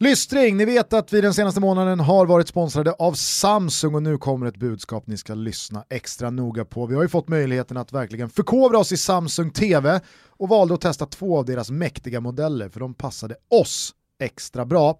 Lystring, ni vet att vi den senaste månaden har varit sponsrade av Samsung och nu kommer ett budskap ni ska lyssna extra noga på. Vi har ju fått möjligheten att verkligen förkovra oss i Samsung TV och valde att testa två av deras mäktiga modeller för de passade oss extra bra.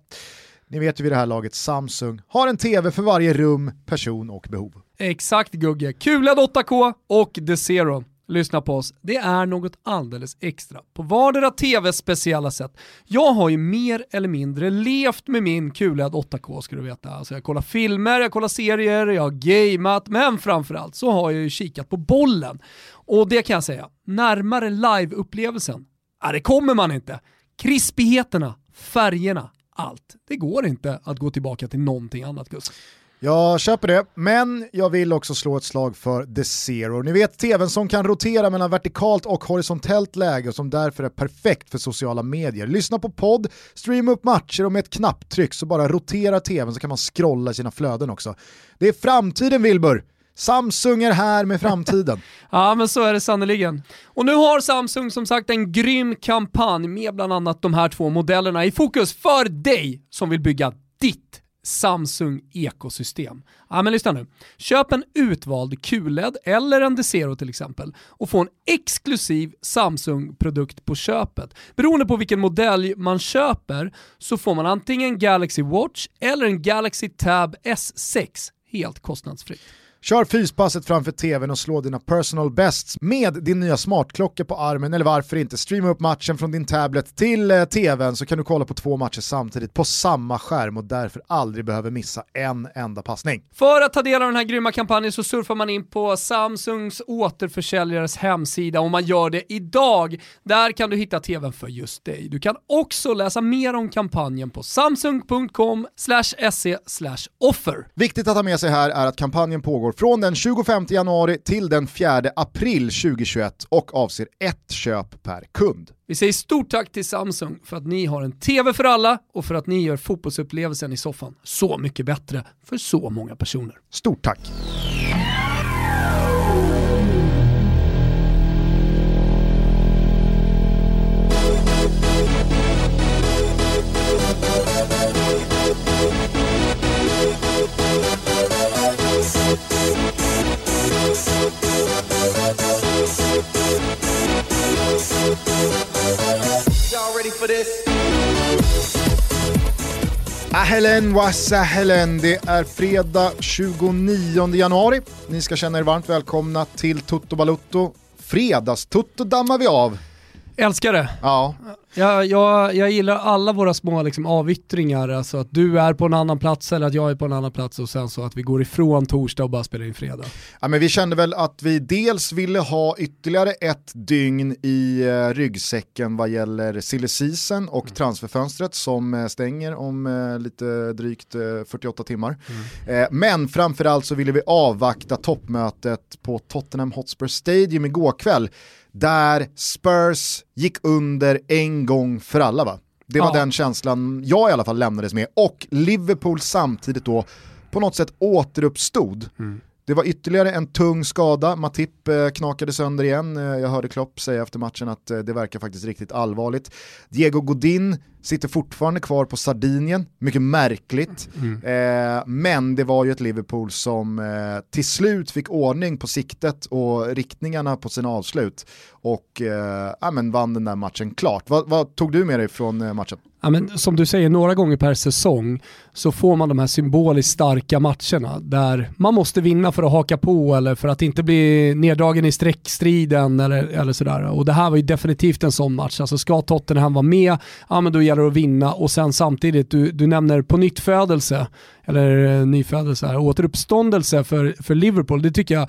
Ni vet ju vid det här laget Samsung har en TV för varje rum, person och behov. Exakt Gugge, QLED 8K och The Zero lyssna på oss, det är något alldeles extra på vardera TVs speciella sätt. Jag har ju mer eller mindre levt med min QLED 8K ska du veta. Alltså jag kollar filmer, jag kollar serier, jag har gameat, men framförallt så har jag ju kikat på bollen. Och det kan jag säga, närmare live-upplevelsen, ja, det kommer man inte. Krispigheterna, färgerna, allt. Det går inte att gå tillbaka till någonting annat Gustav. Jag köper det, men jag vill också slå ett slag för The Zero. Ni vet tvn som kan rotera mellan vertikalt och horisontellt läge och som därför är perfekt för sociala medier. Lyssna på podd, streama upp matcher och med ett knapptryck så bara rotera tvn så kan man scrolla sina flöden också. Det är framtiden Wilbur! Samsung är här med framtiden. ja men så är det sannerligen. Och nu har Samsung som sagt en grym kampanj med bland annat de här två modellerna i fokus för dig som vill bygga ditt Samsung ekosystem. Ja men lyssna nu. Köp en utvald QLED eller en Desero till exempel och få en exklusiv Samsung-produkt på köpet. Beroende på vilken modell man köper så får man antingen Galaxy Watch eller en Galaxy Tab S6 helt kostnadsfritt. Kör fyspasset framför tvn och slå dina personal bests med din nya smartklocka på armen eller varför inte streama upp matchen från din tablet till eh, tvn så kan du kolla på två matcher samtidigt på samma skärm och därför aldrig behöver missa en enda passning. För att ta del av den här grymma kampanjen så surfar man in på Samsungs återförsäljares hemsida och man gör det idag. Där kan du hitta tvn för just dig. Du kan också läsa mer om kampanjen på samsung.com se offer. Viktigt att ha med sig här är att kampanjen pågår från den 25 januari till den 4 april 2021 och avser ett köp per kund. Vi säger stort tack till Samsung för att ni har en TV för alla och för att ni gör fotbollsupplevelsen i soffan så mycket bättre för så många personer. Stort tack! Ahelen wasahelen, det är fredag 29 januari. Ni ska känna er varmt välkomna till Toto Balutto. Fredagstutto dammar vi av. Älskar det. Ja. Jag, jag, jag gillar alla våra små liksom, avyttringar, alltså att du är på en annan plats eller att jag är på en annan plats och sen så att vi går ifrån torsdag och bara spelar in fredag. Ja, men vi kände väl att vi dels ville ha ytterligare ett dygn i uh, ryggsäcken vad gäller silly season och mm. transferfönstret som uh, stänger om uh, lite drygt 48 timmar. Mm. men framförallt så ville vi avvakta toppmötet på Tottenham Hotspur Stadium igår kväll där Spurs gick under en gång för alla va? Det var ja. den känslan jag i alla fall lämnades med och Liverpool samtidigt då på något sätt återuppstod. Mm. Det var ytterligare en tung skada, Matip eh, knakade sönder igen. Eh, jag hörde Klopp säga efter matchen att eh, det verkar faktiskt riktigt allvarligt. Diego Godin sitter fortfarande kvar på Sardinien, mycket märkligt. Mm. Eh, men det var ju ett Liverpool som eh, till slut fick ordning på siktet och riktningarna på sina avslut och eh, ja, men vann den där matchen klart. Vad, vad tog du med dig från matchen? Ja, men som du säger, några gånger per säsong så får man de här symboliskt starka matcherna där man måste vinna för att haka på eller för att inte bli neddragen i streckstriden eller, eller sådär. Och det här var ju definitivt en sån match. Alltså ska Tottenham vara med, ja men då gäller det att vinna och sen samtidigt, du, du nämner på nytt födelse eller eh, nyfödelse, återuppståndelse för, för Liverpool. Det tycker jag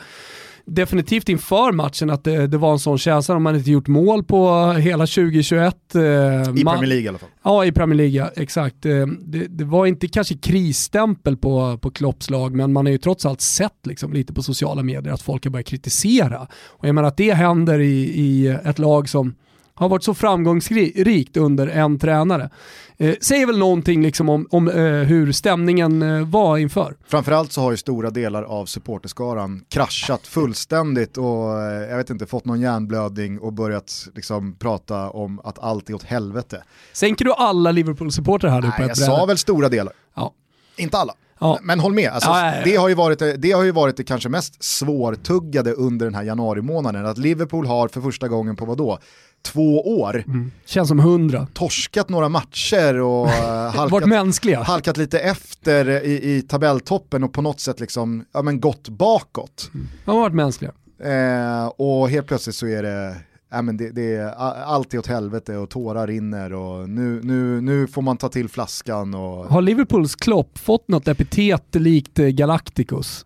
definitivt inför matchen att det, det var en sån känsla. om man inte gjort mål på hela 2021. Eh, I Premier League i alla fall. Ja, i Premier League, exakt. Eh, det, det, var inte kanske krisstämpel på, på Klopps lag, men man har ju trots allt sett liksom, lite på sociala medier att folk har börjat kritisera. Och jag menar att det händer i, i ett lag som har varit så framgångsrikt under en tränare. Eh, säger väl någonting liksom om, om eh, hur stämningen eh, var inför. Framförallt så har ju stora delar av supporterskaran kraschat fullständigt och eh, jag vet inte, fått någon hjärnblödning och börjat liksom prata om att allt är åt helvete. Sänker du alla Liverpool-supportrar här nu på Nej, jag sa väl stora delar. Ja. Inte alla. Ja. Men håll med, alltså, Ja, ja. Det, har ju varit, det har ju varit det kanske mest svårtuggade under den här januari månaden. Att Liverpool har för första gången på vadå? Två år Känns som hundra. torskat några matcher och eh, Varit halkat, mänskliga. halkat lite efter i, i tabelltoppen och på något sätt liksom, ja, men gått bakåt. De har varit mänskliga. Eh, och helt plötsligt så är det, ja, men det, det är allt är åt helvete och tårar rinner och nu, nu, nu får man ta till flaskan och Har Liverpools Klopp fått något epitet likt eh, Galacticos?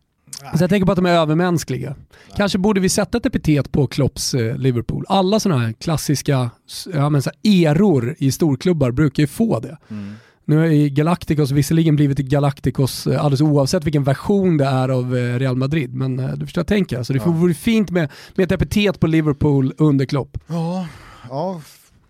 Så jag tänker på att de är övermänskliga. Kanske borde vi sätta ett epitet på Klopps eh, Liverpool. Alla sådana här klassiska ja, men så här, eror i storklubbar brukar ju få det. Nu har ju Galacticos visserligen blivit Galacticos eh, alldeles oavsett vilken version det är av eh, Real Madrid. Men eh, du förstår jag tänker. Alltså, det Ja. vore fint med, med ett epitet på Liverpool under Klopp. Ja, ja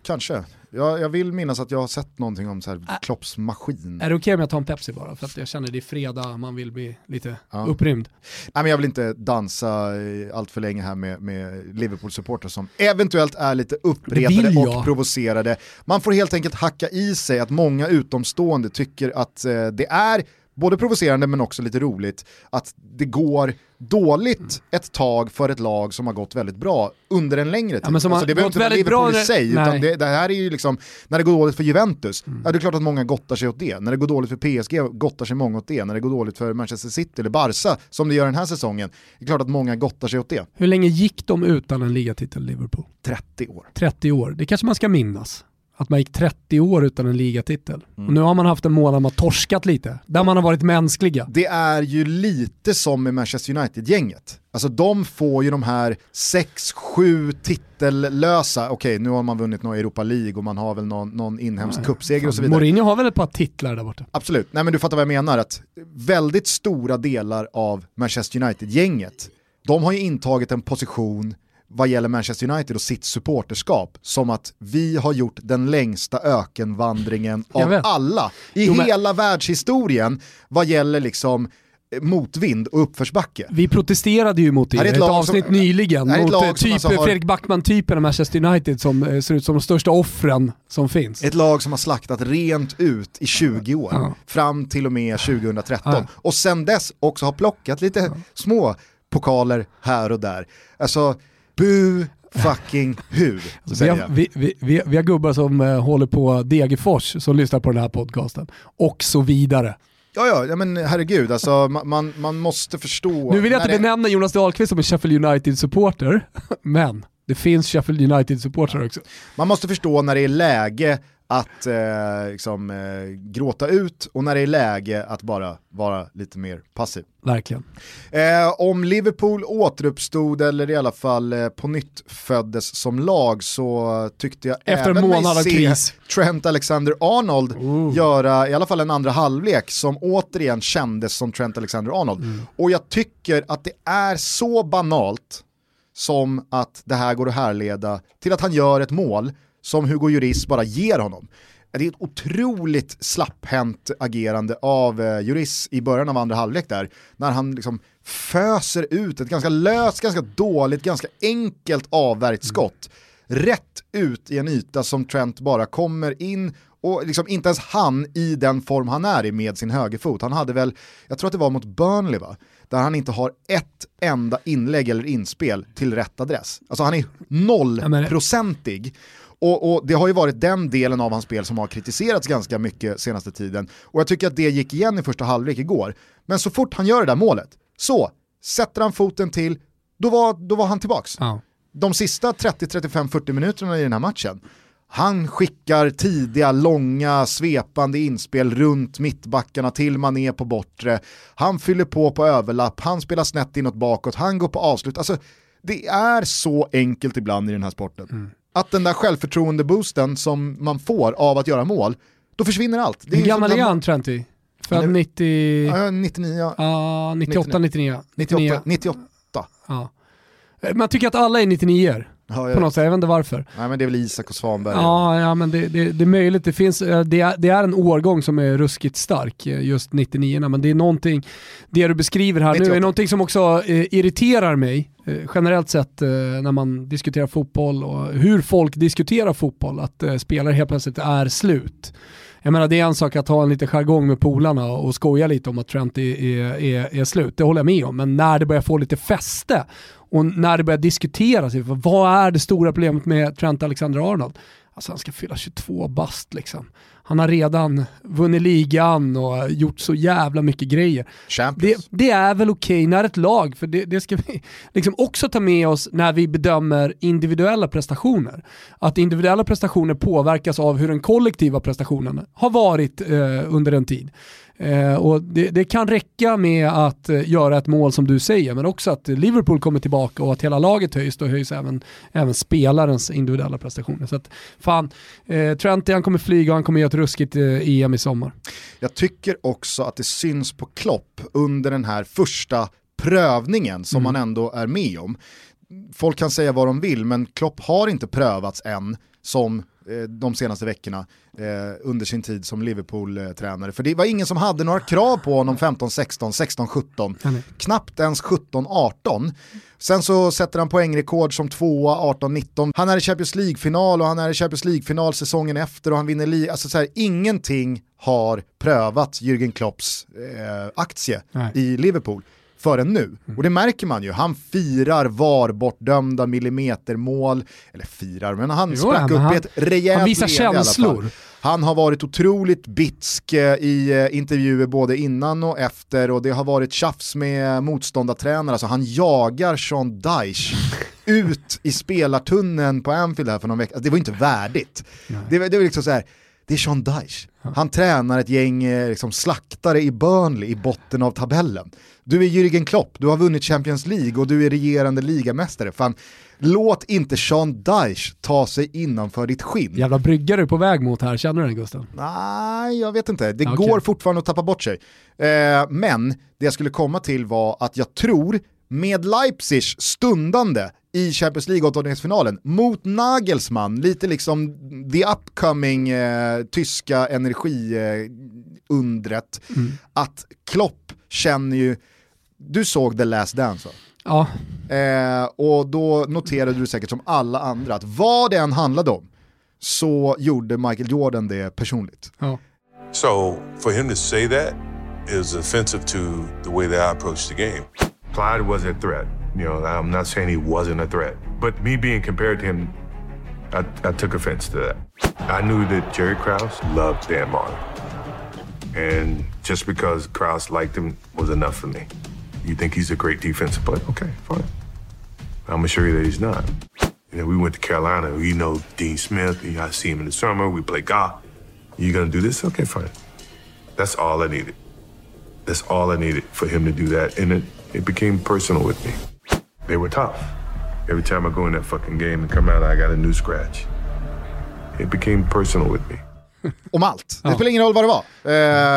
kanske. Jag, jag vill minnas att jag har sett någonting om så här Ä- Klopps maskin. Är det okej om jag tar en Pepsi bara? För att jag känner det är fredag, man vill bli lite Ja. upprymd. Nej, men jag vill inte dansa allt för länge här med, med Liverpool-supportrar som eventuellt är lite uppretade och provocerade. Man får helt enkelt hacka i sig att många utomstående tycker att eh, det är både provocerande men också lite roligt att det går dåligt ett tag för ett lag som har gått väldigt bra under en längre tid. Ja, alltså, det behöver inte vara Liverpool bra i sig, när- utan Nej. det, det här är ju liksom, när det går dåligt för Juventus, Mm. ja, det är klart att många gottar sig åt det. När det går dåligt för PSG gottar sig många åt det. När det går dåligt för Manchester City eller Barca, som det gör den här säsongen, det är klart att många gottar sig åt det. Hur länge gick de utan en ligatitel Liverpool? 30 år. 30 år. Det kanske man ska minnas. Att man gick 30 år utan en ligatitel. Mm. Och nu har man haft en månad man torskat lite. Där man har varit mänskliga. Det är ju lite som med Manchester United-gänget. Alltså de får ju de här 6-7 titellösa, okej nu har man vunnit någon Europa League och man har väl någon, någon inhemsk cupseger och så vidare. Mourinho har väl ett par titlar där borta. Absolut, nej men du fattar vad jag menar, att väldigt stora delar av Manchester United-gänget, de har ju intagit en position vad gäller Manchester United och sitt supporterskap som att vi har gjort den längsta ökenvandringen av alla i Jo, men- hela världshistorien vad gäller liksom eh, motvind och uppförsbacke. Vi protesterade ju mot det i ett ett, avsnitt som- nyligen. Mot lag eh, typ alltså har- Fredrik Backman-typen av Manchester United som eh, ser ut som de största offren som finns. Ett lag som har slaktat rent ut i 20 år, Ja. fram till och med 2013. Ja. Och sen dess också har plockat lite små pokaler här och där. Alltså, bu fucking hu, Vi har, vi, vi, vi, har gubbar som eh, håller på Degerfors som lyssnar på den här podcasten. Och så vidare. Ja, ja, ja, men herregud, alltså, man, man, måste förstå. Nu vill jag inte det- benämna Jonas Dahlqvist som en Sheffield United-supporter, men det finns Sheffield United-supportrar också. Man måste förstå när det är läge att eh, liksom, eh, gråta ut och när det är läge att bara vara lite mer passiv. Verkligen. Eh, om Liverpool återuppstod eller i alla fall eh, på nytt föddes som lag så tyckte jag Efter en även mig se kris. Trent Alexander-Arnold Oh. göra i alla fall en andra halvlek som återigen kändes som Trent Alexander-Arnold. Mm. Och jag tycker att det är så banalt som att det här går att härleda till att han gör ett mål som Hugo Lloris bara ger honom. Det är ett otroligt slapphänt agerande av eh, Lloris i början av andra halvlek där, när han liksom föser ut ett ganska löst, ganska dåligt, ganska enkelt avvärjt skott rätt ut i en yta som Trent bara kommer in och liksom inte ens han i den form han är i med sin högerfot. Han hade väl, jag tror att det var mot Burnley va, där han inte har ett enda inlägg eller inspel till rätt adress. Alltså han är Ja, nollprocentig. Och, och det har ju varit den delen av hans spel som har kritiserats ganska mycket senaste tiden. Och jag tycker att det gick igen i första halvlek igår. Men så fort han gör det där målet, så sätter han foten till, då var, då var han tillbaks Ja. de sista 30, 35, 40 minuterna i den här matchen, han skickar tidiga, långa, svepande inspel runt mittbackarna till Mané på bortre. Han fyller på på överlapp, han spelar snett inåt bakåt, han går på avslut. Alltså, det är så enkelt ibland i den här sporten. Att den där självförtroende-boosten som man får av att göra mål, då försvinner allt. Det Hur gammal är han Trenty? Född Han är- 90... Ja, 99, ja, Ja, 98, 99. 98, 98. Ja. Man tycker att alla är 99 er. Ja, på något sätt, jag vet inte varför. Nej men det är väl Isak och Svanberg. Ja, ja men det, det, det är möjligt. Det, finns, eh, det, är, det är en årgång som är ruskigt stark, eh, just 99 men det är någonting, det du beskriver här 98. nu är någonting som också eh, irriterar mig eh, generellt sett när man diskuterar fotboll och hur folk diskuterar fotboll, att spelare helt plötsligt är slut. Jag menar det är en sak att ha en liten jargong med polarna och skoja lite om att Trent är, är, är, slut, det håller jag med om. Men när det börjar få lite fäste och när det börjar diskuteras, vad är det stora problemet med Trent Alexander-Arnold? Alltså han ska fylla 22 bast liksom. Han har redan vunnit ligan och gjort så jävla mycket grejer. Det, det, är väl okej okay när ett lag, för det, det, ska vi liksom också ta med oss när vi bedömer individuella prestationer. Att individuella prestationer påverkas av hur den kollektiva prestationen har varit eh, under en tid. Eh, och det, det, kan räcka med att eh, göra ett mål som du säger, men också att Liverpool kommer tillbaka och att hela laget höjs, då höjs även, även spelarens individuella prestationer. Så att fan, eh, Trent han kommer flyga och han kommer göra ett ruskigt eh, EM i sommar. Jag tycker också att det syns på Klopp under den här första prövningen som mm. man ändå är med om. Folk kan säga vad de vill, men Klopp har inte prövats än som de senaste veckorna eh, under sin tid som Liverpool-tränare. För det var ingen som hade några krav på honom 15, 16, 16, 17, mm. knappt ens 17, 18. Sen så sätter han poängrekord som tvåa, 18, 19. Han är i Champions League-final och han är i Champions League-final säsongen efter och han vinner ligan. Alltså så här, ingenting har prövat Jürgen Klopps eh, aktie Nej. i Liverpool förrän nu. Mm. Och det märker man ju, han firar VAR-bortdömda millimetermål, eller firar, men han jo, sprack ja, upp han, ett rejält Han visar känslor. Han har varit otroligt bitsk eh, i eh, intervjuer både innan och efter och det har varit tjafs med motståndartränare, alltså han jagar Sean Dyche ut i spelartunneln på Anfield här för någon vecka, alltså, det var inte värdigt. Det, det var liksom så här, det är Sean Dyche. Han tränar ett gäng eh, liksom, slaktare i Burnley i botten av tabellen. Du är Jürgen Klopp, du har vunnit Champions League och du är regerande ligamästare. Fan, låt inte Sean Dyche ta sig innanför ditt skinn. Jävla brygga du är på väg mot här, känner du den Gustav? Nej, jag vet inte. Det okay. går fortfarande att tappa bort sig. Eh, men det jag skulle komma till var att jag tror med Leipzigs stundande i Champions League-åttondelsfinalen mot Nagelsmann, lite liksom the upcoming eh, tyska energiundret, eh, mm. att Klopp känner ju, du såg The Last Dance va? Ja. Eh, och då noterade du säkert som alla andra att vad det än handlade om så gjorde Michael Jordan det personligt. Ja. So for him to say that is offensive to the way that I approach the game. Clyde was a threat. You know, I'm not saying he wasn't a threat, but me being compared to him, I, I took offense to that. I knew that Jerry Krause loved Dan Martin. And just because Krause liked him was enough for me. You think he's a great defensive player? Okay, fine. I'm gonna show you that he's not. You know, we went to Carolina. You know Dean Smith. I see him in the summer. We play golf. You gonna do this? Okay, fine. That's all I needed. That's all I needed for him to do that, and it, it became personal with me. They were tough. Every time I go in that fucking game and come out, I got a new scratch. It became personal with me. Om allt. Det spelar ingen roll vad det var.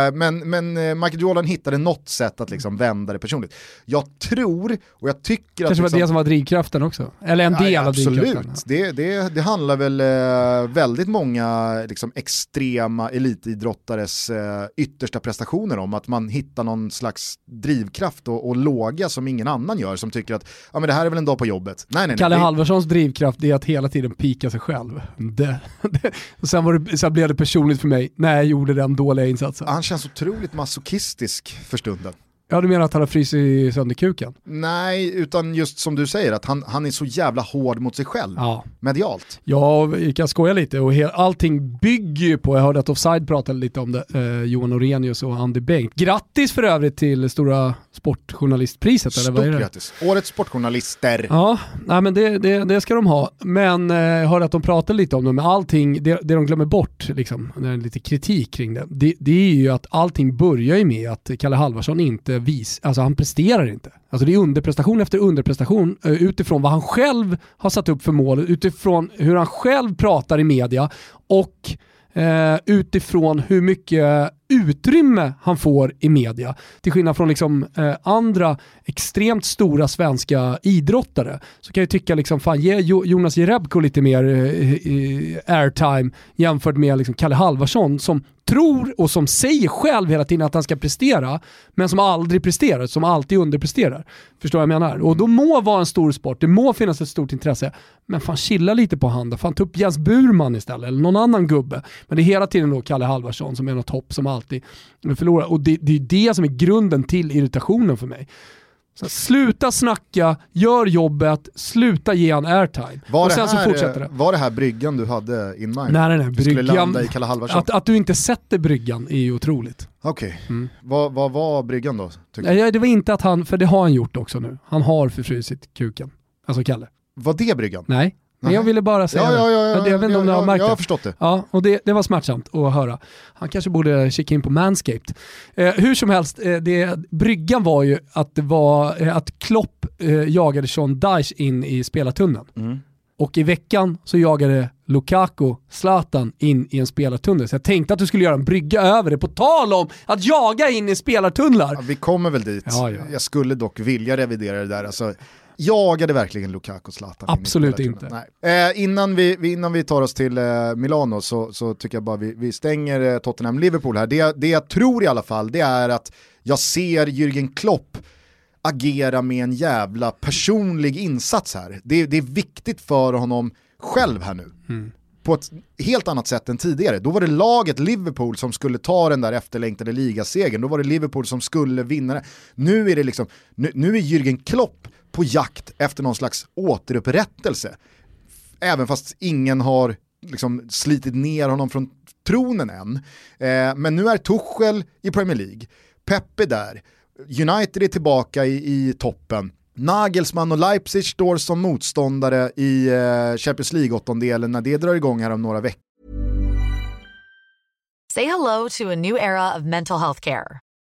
Eh, men, men eh, Michael Jordan hittade något sätt att liksom vända det personligt. Jag tror, och jag tycker Kanske att... Kanske liksom, var det som var drivkraften också? Eller en del ja, av drivkraften? Absolut, det, det, det handlar väl eh, väldigt många liksom, extrema elitidrottares yttersta prestationer om. Att man hittar någon slags drivkraft och, och låga som ingen annan gör som tycker att ja, men det här är väl en dag på jobbet. Nej, nej, Kalle nej. Halvarssons drivkraft är att hela tiden pika sig själv. Det, det, och sen, var det, sen blev det personligt personligt för mig när jag gjorde den dåliga insatsen. Han känns otroligt masochistisk för stunden. Ja du menar att han har frysit sönder kuken? Nej, utan just som du säger att han, han är så jävla hård mot sig själv, ja. medialt. Ja, vi kan skoja lite och allting bygger ju på, jag hörde att Offside pratade lite om det, eh, Johan Orenius och Andy Bengt. Grattis för övrigt till stora sportjournalistpriset. Stort eller vad är det? grattis, årets sportjournalister. Ja, nej, men det, det, det ska de ha. Men eh, jag hörde att de pratade lite om det, men allting, det, det de glömmer bort, liksom, det är lite kritik kring det, det, det är ju att allting börjar ju med att Kalle Halvarsson inte Eh, vis, alltså han presterar inte. Alltså det är underprestation efter underprestation eh, utifrån vad han själv har satt upp för mål, utifrån hur han själv pratar i media och eh, utifrån hur mycket utrymme han får i media. Till skillnad från liksom, eh, andra extremt stora svenska idrottare så kan jag tycka, liksom, fan, ge Jonas Jerebko lite mer eh, airtime jämfört med liksom, Kalle Halvarsson som tror och som säger själv hela tiden att han ska prestera, men som aldrig presterar, som alltid underpresterar. Förstår vad jag menar? Och då må vara en stor sport, det må finnas ett stort intresse, men fan chilla lite på handen. Fan ta upp Jens Burman istället, eller någon annan gubbe. Men det är hela tiden då Kalle Halvarsson som är något hopp som alltid förlorar. Och det, det är det som är grunden till irritationen för mig. Så sluta snacka, gör jobbet, sluta ge han airtime. Var, och sen här, så fortsätter det. var det här bryggan du hade in mind? Nej, nej, nej. Bryggan, att, att du inte sätter bryggan är ju otroligt. Okej, okay. mm. vad, vad var bryggan då? Nej, det var inte att han, för det har han gjort också nu. Han har förfrusit kuken. Alltså Kalle. Var det bryggan? Nej, men jag ville bara säga ja, det. Ja, ja, ja, jag vet inte om du har märkt Jag har förstått det. Ja, och det, det var smärtsamt att höra. Han kanske borde kika in på Manscaped. Eh, hur som helst, eh, det, bryggan var ju att, det var, eh, att Klopp eh, jagade Sean Dyche in i spelartunneln. Mm. Och i veckan så jagade Lukaku Zlatan in i en spelartunnel. Så jag tänkte att du skulle göra en brygga över det, på tal om att jaga in i spelartunnlar. Ja, vi kommer väl dit. Ja, ja. Jag skulle dock vilja revidera det där. Alltså, Jagade verkligen Lukaku Zlatan? Absolut inte. Eh, innan, vi, innan vi tar oss till eh, Milano så, så tycker jag bara vi, vi stänger eh, Tottenham-Liverpool här. Det, det jag tror i alla fall det är att jag ser Jürgen Klopp agera med en jävla personlig insats här. Det, det är viktigt för honom själv här nu. Mm. På ett helt annat sätt än tidigare. Då var det laget Liverpool som skulle ta den där efterlängtade ligasegern. Då var det Liverpool som skulle vinna det. Nu är det liksom, nu, nu är Jürgen Klopp på jakt efter någon slags återupprättelse. Även fast ingen har liksom slitit ner honom från tronen än. Eh, men nu är Tuchel i Premier League, Peppe där, United är tillbaka i, i toppen. Nagelsmann och Leipzig står som motståndare i eh, Champions League-åttondelen när det drar igång här om några veckor. Say hello to a new era of mental health care.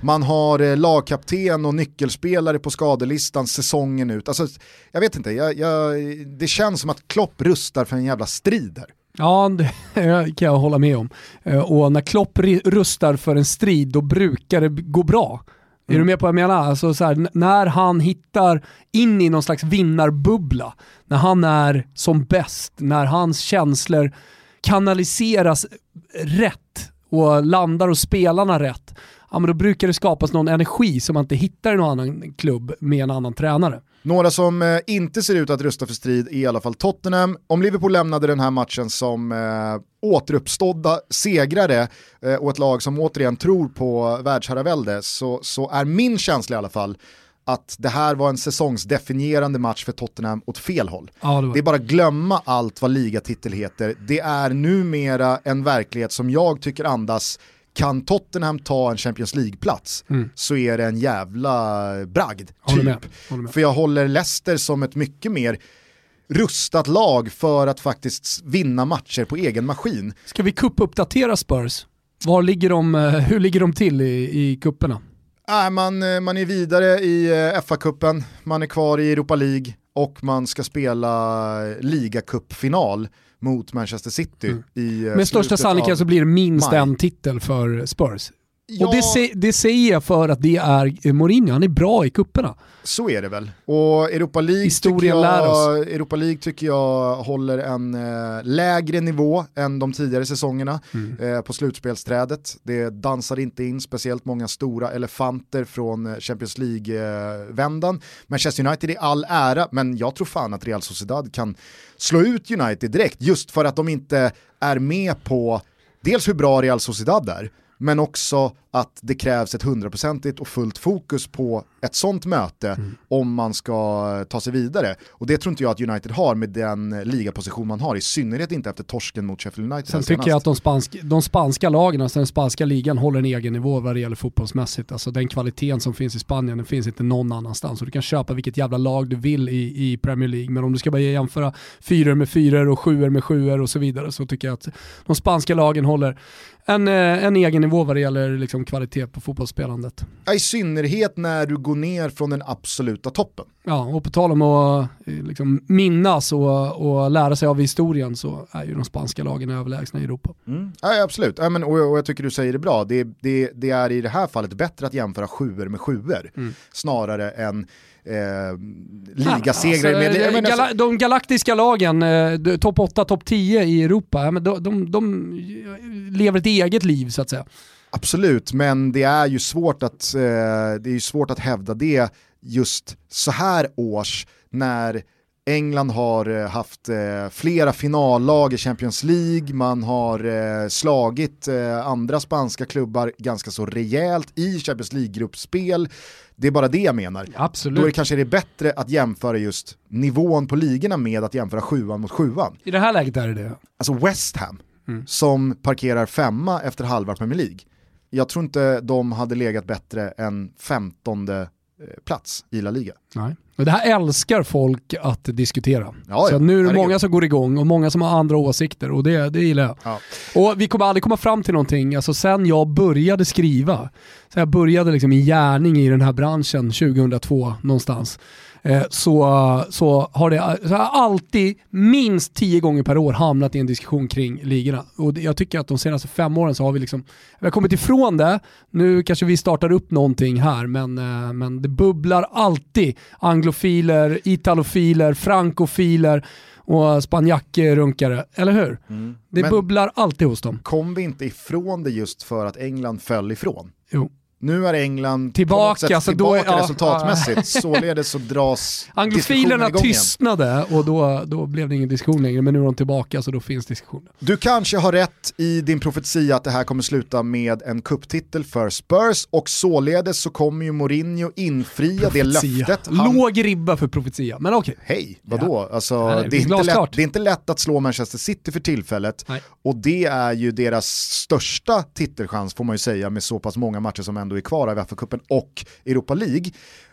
Man har eh, lagkapten och nyckelspelare på skadelistan säsongen ut. Alltså, jag vet inte, jag, jag, det känns som att Klopp rustar för en jävla strid här. Ja, det kan jag hålla med om. Eh, och när Klopp rustar för en strid, då brukar det gå bra. Mm. Är du mm. med på vad jag menar? Alltså så här, när han hittar in i någon slags vinnarbubbla, när han är som bäst, när hans känslor kanaliseras rätt och landar hos spelarna rätt, ja, men då brukar det skapas någon energi som man inte hittar i någon annan klubb med en annan tränare. Några som eh, inte ser ut att rusta för strid är i alla fall Tottenham. Om Liverpool lämnade den här matchen som eh, återuppstådda segrare eh, och ett lag som återigen tror på världsherravälde så, så är min känsla i alla fall att det här var en säsongsdefinierande match för Tottenham åt fel håll. Ja, det, det, är bara glömma allt vad ligatitel heter. Det är numera en verklighet som jag tycker andas kan Tottenham ta en Champions League-plats mm. så är det en jävla bragd. Typ. Med. Med. För jag håller Leicester som ett mycket mer rustat lag för att faktiskt vinna matcher på egen maskin. Ska vi kuppuppdatera Spurs? Var ligger de, eh, hur ligger de till i, i kupperna? Äh, man, eh, man är vidare i eh, FA-cupen, man är kvar i Europa League och man ska spela ligacupfinal mot Manchester City. Mm. I, Med största sannolikhet så blir det minst maj. en titel för Spurs. Ja, och det, det säger jag för att det är Mourinho, han är bra i kupperna. Så är det väl. Och Europa League, tycker jag, Europa League tycker jag håller en eh, lägre nivå än de tidigare säsongerna mm. eh, på slutspelsträdet. Det dansar inte in speciellt många stora elefanter från eh, Champions League-vändan. Manchester United är all ära, men jag tror fan att Real Sociedad kan slå ut United direkt, just för att de inte är med på dels hur bra Real Sociedad är, men också att det krävs ett hundraprocentigt och fullt fokus på ett sånt möte mm. om man ska ta sig vidare. Och det tror inte jag att United har med den ligaposition man har, i synnerhet inte efter torsken mot Sheffield United. Sen tycker jag att de, spansk, de spanska lagen, alltså den spanska ligan, håller en egen nivå vad det gäller fotbollsmässigt. Alltså den kvaliteten som finns i Spanien, den finns inte någon annanstans. Och du kan köpa vilket jävla lag du vill i, i Premier League, men om du ska börja jämföra fyror med fyror och sjuor med sjuor och så vidare så tycker jag att de spanska lagen håller en, eh, en egen nivå vad det gäller liksom kvalitet på fotbollsspelandet. I synnerhet när du går ner från den absoluta toppen. Ja, och på tal om att eh, liksom minnas och, och lära sig av historien så är ju de spanska lagen överlägsna i Europa. Mm. Ja, absolut, ja, men, och, och, jag tycker du säger det bra. Det, det, det, är i det här fallet bättre att jämföra sjuor med sjuor mm. snarare än eh, ligasegrar. Alltså, med, men, gala, de galaktiska lagen, eh, topp 8, topp 10 i Europa, men de, de, de, lever ett eget liv så att säga. Absolut, men det är ju svårt att, eh, det är svårt att hävda det just så här års när England har eh, haft eh, flera finallag i Champions League, man har eh, slagit eh, andra spanska klubbar ganska så rejält i Champions League-gruppspel. Det är bara det jag menar. Absolut. Då är det kanske det bättre att jämföra just nivån på ligorna med att jämföra sjuan mot sjuan. I det här läget är det det. Alltså West Ham, mm. som parkerar femma efter halva Premier League. Jag tror inte de hade legat bättre än femtonde Eh, plats i La Liga. Nej. Det här älskar folk att diskutera. Ja, så nu är det många som går igång och många som har andra åsikter och det, det gillar jag. Ja. Och vi kommer aldrig komma fram till någonting, alltså sen jag började skriva, så jag började liksom i gärning i den här branschen 2002 någonstans, så, så har det så har alltid minst tio gånger per år hamnat i en diskussion kring ligorna. Och jag tycker att de senaste fem åren så har vi liksom, vi har kommit ifrån det. Nu kanske vi startar upp någonting här, men, eh, men det bubblar alltid anglofiler, italofiler, frankofiler och spanjackrunkare, eller hur? Mm. Det men bubblar alltid hos dem. Kom vi inte ifrån det just för att England föll ifrån? Jo. Nu är England tillbaka, sätt alltså tillbaka då, resultatmässigt, ja. således så dras Anglofilerna tystnade och då, då blev det ingen diskussion längre, men nu är de tillbaka så då finns diskussionen. Du kanske har rätt i din profetia att det här kommer sluta med en kupptitel för Spurs och således så kommer ju Mourinho infria profetia. det löftet. Han... Låg ribba för profetia, men okej. Okay. Hej, vadå? Ja. Alltså, Nej, det, är inte lätt, det är inte lätt att slå Manchester City för tillfället Nej. och det är ju deras största titelchans får man ju säga med så pass många matcher som ändå ändå är kvar av FA-cupen och Europa League.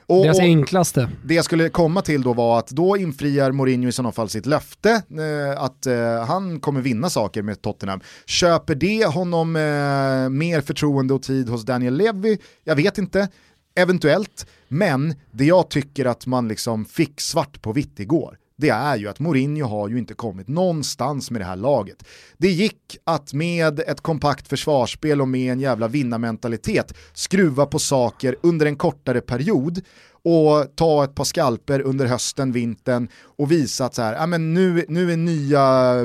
Och, Deras enklaste. Det jag skulle komma till då var att då infriar Mourinho i sådana fall sitt löfte eh, att eh, han kommer vinna saker med Tottenham. Köper det honom eh, mer förtroende och tid hos Daniel Levy? Jag vet inte, eventuellt. Men det jag tycker att man liksom fick svart på vitt igår, det är ju att Mourinho har ju inte kommit någonstans med det här laget. Det gick att med ett kompakt försvarsspel och med en jävla vinnarmentalitet skruva på saker under en kortare period och ta ett par skalper under hösten, vintern och visa att så här, ja, men nu, nu är nya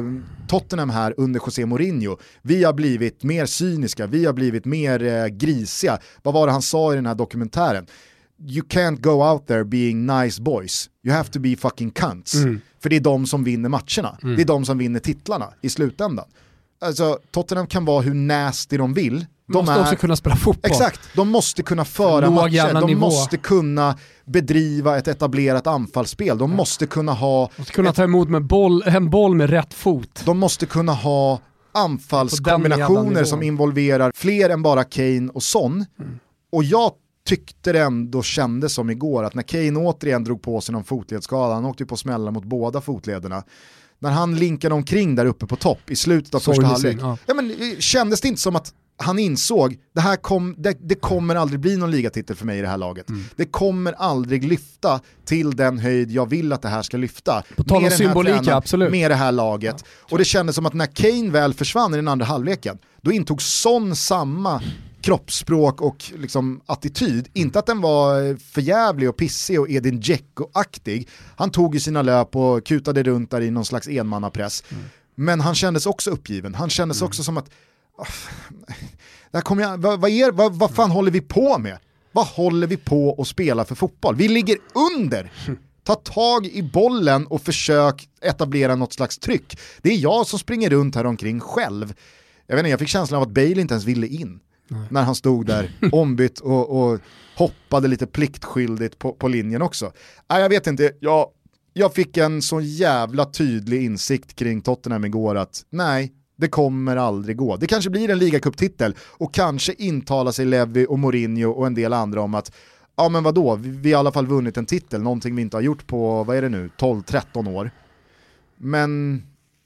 Tottenham här under José Mourinho. Vi har blivit mer cyniska, vi har blivit mer eh, grisiga. Vad var det han sa i den här dokumentären? You can't go out there being nice boys. You have to be fucking cunts. Mm. För det är de som vinner matcherna. Mm. Det är de som vinner titlarna i slutändan. Alltså, Tottenham kan vara hur nasty de vill. De måste är, också kunna spela fotboll. Exakt, de måste kunna föra matcher, de nivå. måste kunna bedriva ett etablerat anfallsspel, de måste kunna ha... Måste kunna ett, ta emot med boll, en boll med rätt fot. De måste kunna ha anfallskombinationer som involverar fler än bara Kane och Son. Mm. Och jag tyckte det ändå kändes som igår att när Kane återigen drog på sig någon fotledsskada, han åkte ju på smällar mot båda fotlederna, när han linkade omkring där uppe på topp i slutet av första halvlek, ja. ja, men, eh, kändes det inte som att han insåg, det här kom, det, det, kommer aldrig bli någon ligatitel för mig i det här laget. Mm. Det kommer aldrig lyfta till den höjd jag vill att det här ska lyfta. På tal om symbolik, absolut. Med det här laget. Ja. Och det kändes som att när Kane väl försvann i den andra halvleken, då intog Son samma kroppsspråk och liksom attityd. Inte att den var förjävlig och pissig och Edin Dzeko-aktig. Han tog ju sina löp och kutade runt där i någon slags enmannapress. Mm. Men han kändes också uppgiven. Han kändes mm. också som att, där kommer jag, vad, vad, är, vad, vad fan håller vi på med? Vad håller vi på att spela för fotboll? Vi ligger under. Ta tag i bollen och försök etablera något slags tryck. Det är jag som springer runt här omkring själv. Jag, vet inte, jag fick känslan av att Bale inte ens ville in. Nej. När han stod där ombytt och, och hoppade lite pliktskyldigt på, på linjen också. Nej, jag vet inte, jag, jag fick en så jävla tydlig insikt kring Tottenham igår att nej, det kommer aldrig gå. Det kanske blir en ligacuptitel och kanske intalar sig Levi och Mourinho och en del andra om att ja men vadå, vi, vi har i alla fall vunnit en titel, någonting vi inte har gjort på, vad är det nu, 12-13 år. Men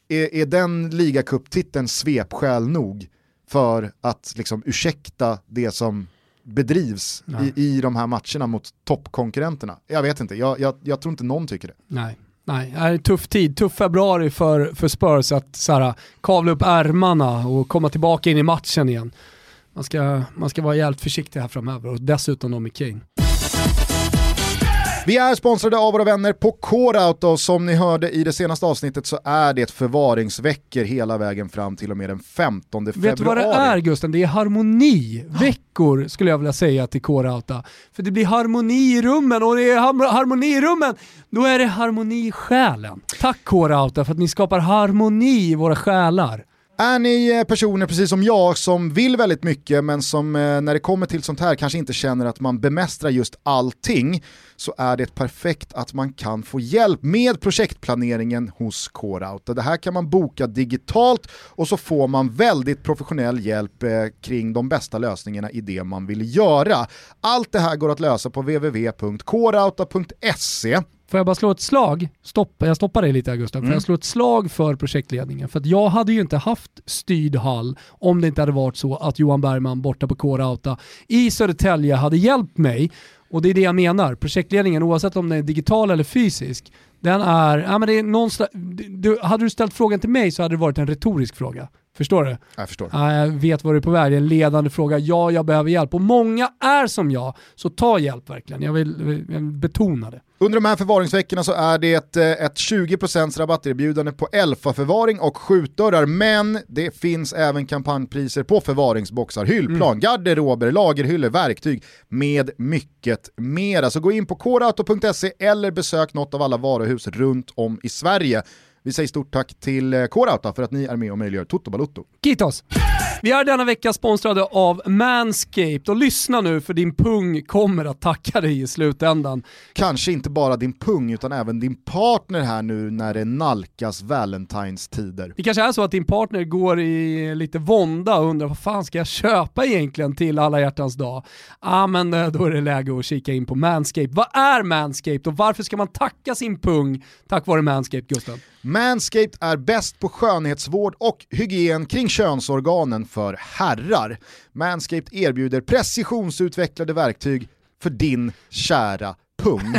är, är den ligacuptiteln svepskäl nog för att liksom ursäkta det som bedrivs i, i de här matcherna mot toppkonkurrenterna? Jag vet inte, jag, jag, jag tror inte någon tycker det. Nej. Nej, tuff tid, tuff februari för, för Spurs att så här, kavla upp ärmarna och komma tillbaka in i matchen igen. Man ska, man ska vara jävligt försiktig här framöver och dessutom då med Kane. Vi är sponsrade av våra vänner på Coreout och som ni hörde i det senaste avsnittet så är det förvaringsveckor hela vägen fram till och med den 15 februari. Vet du vad det är Gusten? Det är harmoniveckor skulle jag vilja säga till Coreouta. För det blir harmoni i rummen och det är harmoni i rummen, då är det harmoni i själen. Tack Coreouta för att ni skapar harmoni i våra själar. Är ni eh, personer precis som jag som vill väldigt mycket men som eh, när det kommer till sånt här kanske inte känner att man bemästrar just allting så är det perfekt att man kan få hjälp med projektplaneringen hos Coreout. Det här kan man boka digitalt och så får man väldigt professionell hjälp eh, kring de bästa lösningarna i det man vill göra. Allt det här går att lösa på www.coreouta.se Får jag bara slå ett slag? Stopp, jag stoppar dig lite Gustav. Mm. Får jag slå ett slag för projektledningen? För jag hade ju inte haft styrd hall om det inte hade varit så att Johan Bergman borta på Kårauta i Södertälje hade hjälpt mig. Och det är det jag menar. Projektledningen, oavsett om den är digital eller fysisk, den är, ja men det är någonstans, du, hade du ställt frågan till mig så hade det varit en retorisk fråga. Förstår du? Jag förstår. Ja, jag vet vad du är på väg. Det är en ledande fråga. Ja, jag behöver hjälp. Och många är som jag, så ta hjälp verkligen. Jag vill, vill betona det. Under de här förvaringsveckorna så är det ett, eh, ett 20% rabatterbjudande på Elfa-förvaring och skjutdörrar, men det finns även kampanjpriser på förvaringsboxar, hyllplan, mm. garderober, lagerhyllor, verktyg med mycket mer. Så gå in på korauto.se eller besök något av alla varuhus runt om i Sverige. Vi säger stort tack till eh, K-Rauta för att ni är med och möjliggör Toto Balutto. Kitos! Vi är denna vecka sponsrade av Manscaped och lyssna nu för din pung kommer att tacka dig i slutändan. Kanske inte bara din pung utan även din partner här nu när det nalkas Valentine's-tider. Det kanske är så att din partner går i lite vånda och undrar vad fan ska jag köpa egentligen till alla hjärtans dag? Ja ah, men eh, då är det läge att kika in på Manscaped. Vad är Manscaped och varför ska man tacka sin pung tack vare Manscaped Gustav? Manscaped är bäst på skönhetsvård och hygien kring könsorganen för herrar. Manscaped erbjuder precisionsutvecklade verktyg för din kära pung.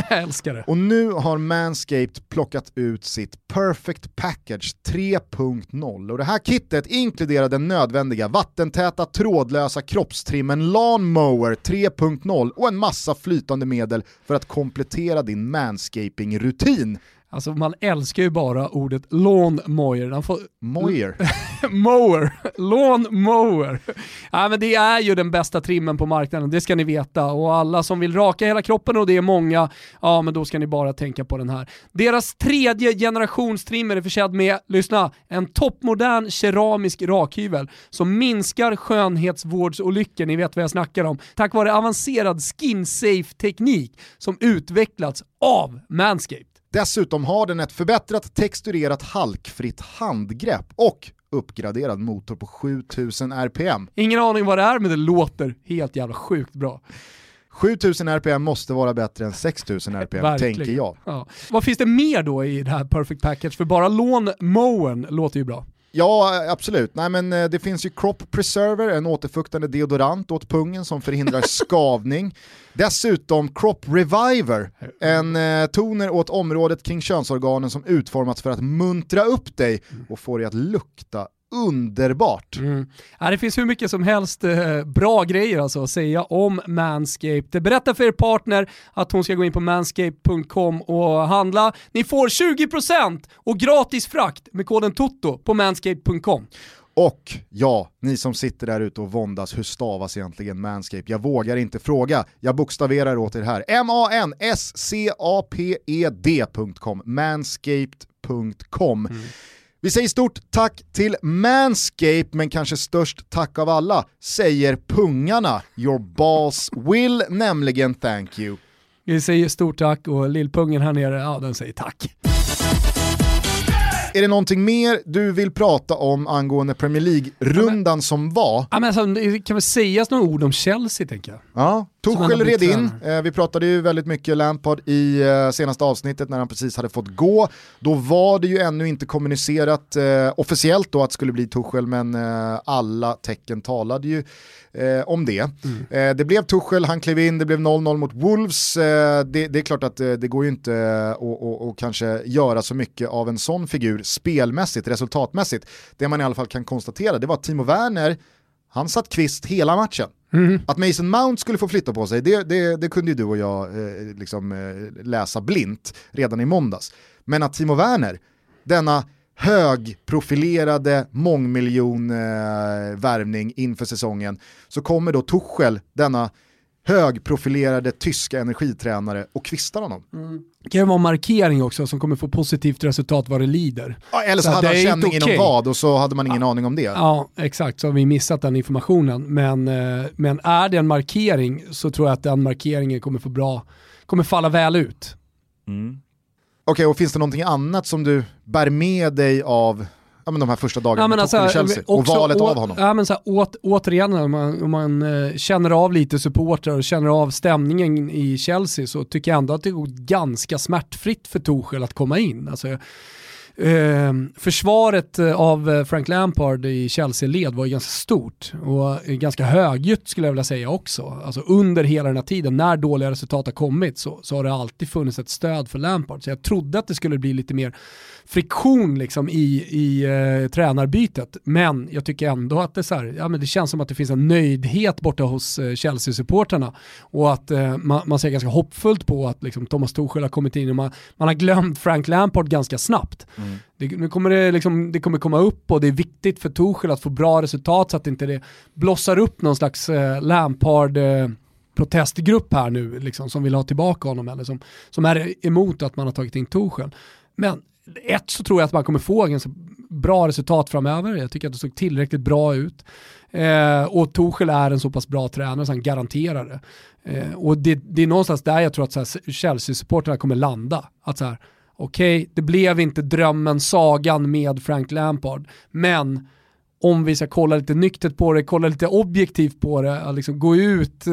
Och nu har Manscaped plockat ut sitt Perfect Package 3.0 och det här kittet inkluderar den nödvändiga vattentäta trådlösa kroppstrimmen Lawnmower 3.0 och en massa flytande medel för att komplettera din manscaping-rutin. Alltså man älskar ju bara ordet lawn mower. Får... Mower? mower. Lawn mower. Ja, men det är ju den bästa trimmen på marknaden, det ska ni veta. Och alla som vill raka hela kroppen, och det är många, ja men då ska ni bara tänka på den här. Deras tredje generationstrimmer är försedd med, lyssna, en toppmodern keramisk rakhyvel som minskar skönhetsvårdsolyckor, ni vet vad jag snackar om, tack vare avancerad skin safe teknik som utvecklats av Manscaped. Dessutom har den ett förbättrat texturerat halkfritt handgrepp och uppgraderad motor på 7000 RPM. Ingen aning vad det är men det låter helt jävla sjukt bra. 7000 RPM måste vara bättre än 6000 RPM, tänker jag. Ja. Vad finns det mer då i det här Perfect Package? För bara Lawn Mowen låter ju bra. Ja, absolut. Nej, men eh, det finns ju Crop Preserver, en återfuktande deodorant åt pungen som förhindrar skavning. Dessutom Crop Reviver, en eh, toner åt området kring könsorganen som utformats för att muntra upp dig och få dig att lukta underbart. Mm. Ja, det finns hur mycket som helst eh, bra grejer alltså att säga om Manscaped. Berätta för er partner att hon ska gå in på manscaped.com och handla. Ni får 20% och gratis frakt med koden TOTO på manscaped.com. Och ja, ni som sitter där ute och våndas, hur stavas egentligen Manscape? Jag vågar inte fråga, jag bokstaverar åt er här. M-A-N-S-C-A-P-E-D.com, manscaped.com. Mm. Vi säger stort tack till Manscape, men kanske störst tack av alla säger pungarna. Your balls will nämligen thank you. Vi säger stort tack och lillpungen här nere, ja den säger tack. Är det någonting mer du vill prata om angående Premier League-rundan ja, som var? Ja, men alltså, det kan väl sägas några ord om Chelsea tänker jag. Ja, Tuchel red in. Eh, vi pratade ju väldigt mycket Lampard i eh, senaste avsnittet när han precis hade fått gå. Då var det ju ännu inte kommunicerat eh, officiellt då att det skulle bli Tuchel, men alla tecken talade ju om det. Mm. Det blev Tuchel, han klev in, det blev 0-0 mot Wolves. Det, det, är klart att det går ju inte att kanske göra så mycket av en sån figur spelmässigt, resultatmässigt. Det man i alla fall kan konstatera det var att Timo Werner, han satt kvist hela matchen. Mm. Att Mason Mount skulle få flytta på sig, det, det, det kunde ju du och jag eh, liksom, eh, läsa blint redan i måndags. Men att Timo Werner, denna högprofilerade mångmiljonvärvning eh, inför säsongen, så kommer då Tuchel, denna högprofilerade tyska energitränare och kvistar honom. Mm. Det kan vara markering också som kommer få positivt resultat vad det lider. Ja, eller så, så hade han känning inom okay. vad och så hade man ingen ja, aning om det. Ja, exakt, så har vi missat den informationen. Men, eh, men är det en markering så tror jag att den markeringen kommer, få bra, kommer falla väl ut. Mm. Okej, okay, och finns det någonting annat som du bär med dig av ja, men de här första dagarna ja, med alltså, Chelsea och valet av honom. Ja, men så här, åt, återigen, om man, om man eh, känner av lite supportrar och känner av stämningen i Chelsea så tycker jag ändå att det går ganska smärtfritt för Torshäll att komma in. Alltså, Eh, försvaret eh, av eh, Frank Lampard i Chelsea-led var ju ganska stort och ganska högljutt skulle jag vilja säga också. Alltså under hela den här tiden, när dåliga resultat har kommit så, så har det alltid funnits ett stöd för Lampard. Så jag trodde att det skulle bli lite mer friktion liksom i, i eh, tränarbytet. Men jag tycker ändå att det, så här, ja, men det känns som att det finns en nöjdhet borta hos eh, Chelsea-supporterna och att eh, man, man ser ganska hoppfullt på att liksom, Thomas Tuchel har kommit in och man, man har glömt Frank Lampard ganska snabbt. Mm. Det, nu kommer det, liksom, det kommer komma upp och det är viktigt för Tuchel att få bra resultat så att inte det blossar upp någon slags eh, Lampard eh, protestgrupp här nu liksom, som vill ha tillbaka honom eller som, som är emot att man har tagit in Tuchel. Men ett så tror jag att man kommer få ganska bra resultat framöver. Jag tycker att det såg tillräckligt bra ut. Eh, och Torshäll är en så pass bra tränare så han garanterar det. Eh, och det, det, är någonstans där jag tror att Chelsea-supportrarna kommer landa. Att så här, okej, okay, det blev inte drömmen, sagan med Frank Lampard, men om vi ska kolla lite nyktert på det, kolla lite objektivt på det, liksom gå, ut, eh,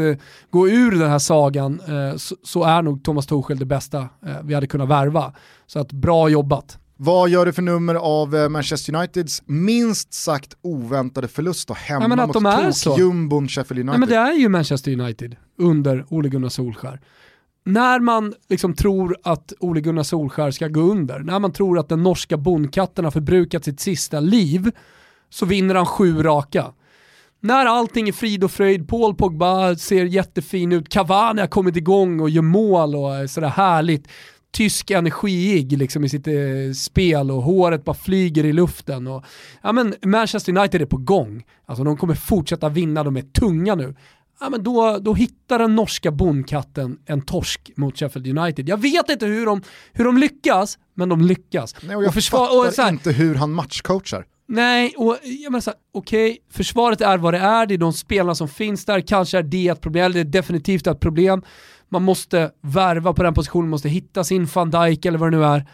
gå ur den här sagan, eh, så, är nog Thomas Tuchel det bästa eh, vi hade kunnat värva. Så att bra jobbat. Vad gör du för nummer av Manchester Uniteds minst sagt oväntade förlust då hemma Nej, mot tok-jumbon Sheffield United? Nej, men det är ju Manchester United under Ole Gunnar Solskär. När man liksom tror att Ole Gunnar Solskär ska gå under, när man tror att den norska bondkatten har förbrukat sitt sista liv, så vinner han sju raka. När allting är frid och fröjd, Paul Pogba ser jättefin ut, Cavani har kommit igång och gör mål och är sådär härligt. Tysk energiig liksom i sitt eh, spel och håret bara flyger i luften. Och, ja, men Manchester United är på gång. Alltså, de kommer fortsätta vinna, de är tunga nu. Ja, men då, då hittar den norska bondkatten en torsk mot Sheffield United. Jag vet inte hur de, hur de lyckas, men de lyckas. Nej, och jag och försvar, fattar och här, inte hur han matchcoachar. Nej, och jag menar alltså, okej, okay, försvaret är vad det är, det är de spelarna som finns där, kanske är det ett problem, eller det är definitivt ett problem. Man måste värva på den positionen, måste hitta sin van Dijk eller vad det nu är.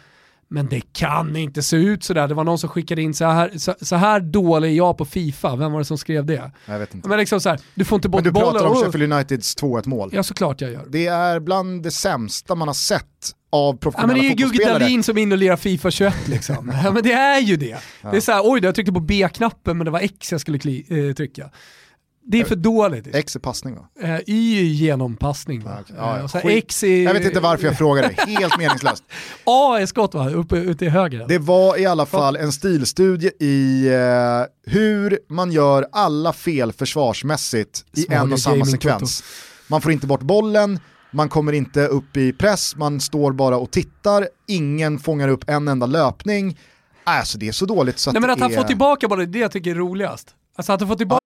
Men det kan inte se ut sådär. Det var någon som skickade in så här, så, så här dålig är jag på Fifa. Vem var det som skrev det? Jag vet inte. Men liksom så här, du får inte bort bollen. Men du pratar om Sheffield Uniteds 2-1 mål. Ja såklart jag gör. Det är bland det sämsta man har sett av professionella ja, men Det är ju Gugge Dahlin som är inne och lirar Fifa 21 liksom. ja men det är ju det. Ja. Det är såhär, oj jag tryckte på B-knappen men det var X jag skulle kli, äh, trycka. Det är för dåligt. X är passning va? Eh, y är genompassning va? Ja, ja, Eh. X är... Jag vet inte varför jag frågar dig, helt meningslöst. A är skott va? Uppe, ute i höger. Det var i alla fall en stilstudie i eh, hur man gör alla fel försvarsmässigt i Svaga en och samma sekvens. Man får inte bort bollen, man kommer inte upp i press, man står bara och tittar, ingen fångar upp en enda löpning. Alltså det är så dåligt så att Nej men att han är... får tillbaka bollen, det jag tycker är roligast. Alltså att han får tillbaka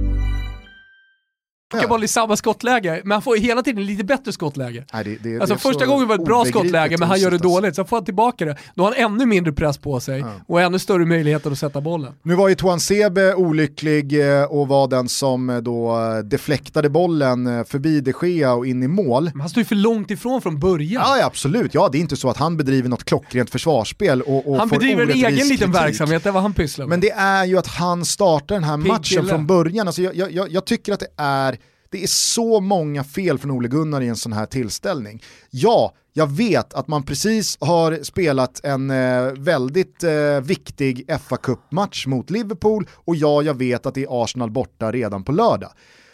Boll i samma skottläge, men han får hela tiden lite bättre skottläge. Nej, det, det, Alltså det första gången var det ett bra skottläge, men han gör det alltså. dåligt. Så får han tillbaka det. Då har han ännu mindre press på sig och ännu större möjligheter att sätta bollen. Nu var ju Tuan Sebe olycklig eh, och var den som eh, då eh, deflektade bollen förbi de Gea och in i mål. Men han står ju för långt ifrån från början. Ja, ja, absolut, ja det är inte så att han bedriver något klockrent försvarsspel och, och han bedriver en egen liten kritik. verksamhet, det är vad han pysslar med. Men det är ju att han startar den här Pigg matchen kille. från början. Alltså jag- jag, jag tycker att det är, det är så många fel från Ole Gunnar i en sån här tillställning. Ja, jag vet att man precis har spelat en eh, väldigt eh, viktig fa Cup-match mot Liverpool och ja, jag vet att det är Arsenal borta redan på lördag.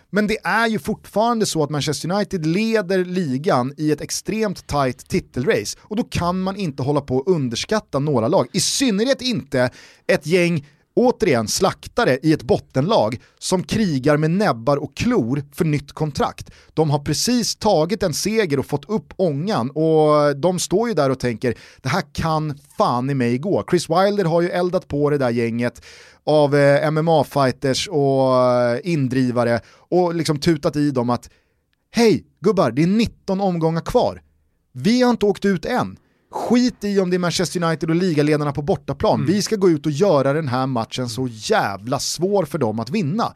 Men det är ju fortfarande så att Manchester United leder ligan i ett extremt tight titelrace och då kan man inte hålla på att underskatta några lag. I synnerhet inte ett gäng återigen slaktare i ett bottenlag som krigar med näbbar och klor för nytt kontrakt. De har precis tagit en seger och fått upp ångan och de står ju där och tänker det här kan fan i mig gå. Chris Wilder har ju eldat på det där gänget av eh, MMA-fighters och eh, indrivare och liksom tutat i dem att hej gubbar, det är 19 omgångar kvar. Vi har inte åkt ut än. Skit i om det är Manchester United och ligaledarna på bortaplan. Vi ska gå ut och göra den här matchen så jävla svår för dem att vinna.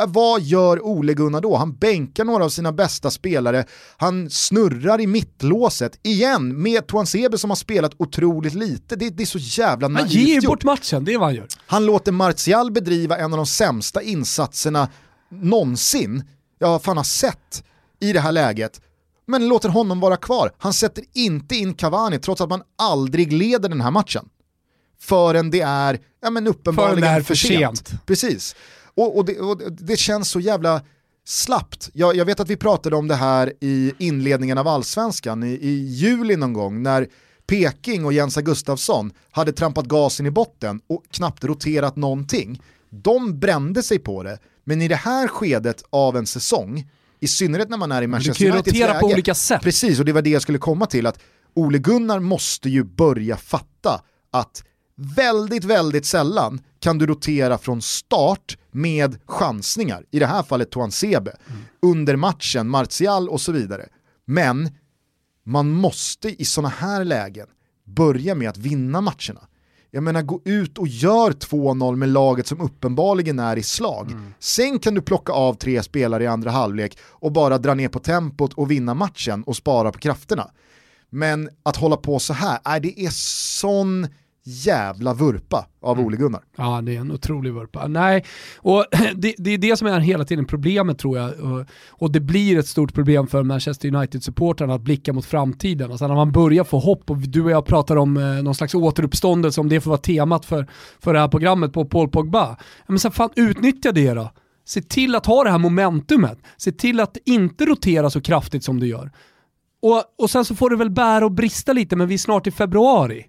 Äh, Vad gör Ole Gunnar då? Han bänkar några av sina bästa spelare, han snurrar i mittlåset igen med Tuan Sebe som har spelat otroligt lite. Det, det är så jävla han naivt ger ju gjort. bort matchen, det är vad han gör. Han låter Martial bedriva en av de sämsta insatserna någonsin jag fan har sett i det här läget. Men låter honom vara kvar. Han sätter inte in Cavani trots att man aldrig leder den här matchen. Förrän det är ja, men uppenbarligen är för sent. sent. Precis. Och, och, det, och det känns så jävla slappt. Jag, jag vet att vi pratade om det här i inledningen av allsvenskan i, i juli någon gång när Peking och Jens Gustafsson hade trampat gasen i botten och knappt roterat någonting. De brände sig på det, men i det här skedet av en säsong, i synnerhet när man är i kan Manchester ju Uniteds rotera läge, på olika sätt. Precis, och det var det jag skulle komma till, att Ole Gunnar måste ju börja fatta att väldigt, väldigt sällan kan du rotera från start med chansningar, i det här fallet Tuan Sebe, under matchen, Martial och så vidare. Men man måste i sådana här lägen börja med att vinna matcherna. Jag menar gå ut och gör 2-0 med laget som uppenbarligen är i slag. Sen kan du plocka av tre spelare i andra halvlek och bara dra ner på tempot och vinna matchen och spara på krafterna. Men att hålla på så här, nej, det är sån jävla vurpa av Mm. Ole Gunnar. Ja, det är en otrolig vurpa. Nej, och det, det är det som är hela tiden problemet tror jag. Och, och det blir ett stort problem för Manchester United-supportrarna att blicka mot framtiden. Alltså när man börjar få hopp, och du och jag pratar om eh, någon slags återuppståndelse, om det får vara temat för, för det här programmet på Paul Pogba. Men så fan utnyttja det då. Se till att ha det här momentumet. Se till att inte rotera så kraftigt som du gör. Och, och sen så får det väl bära och brista lite, men vi är snart i februari.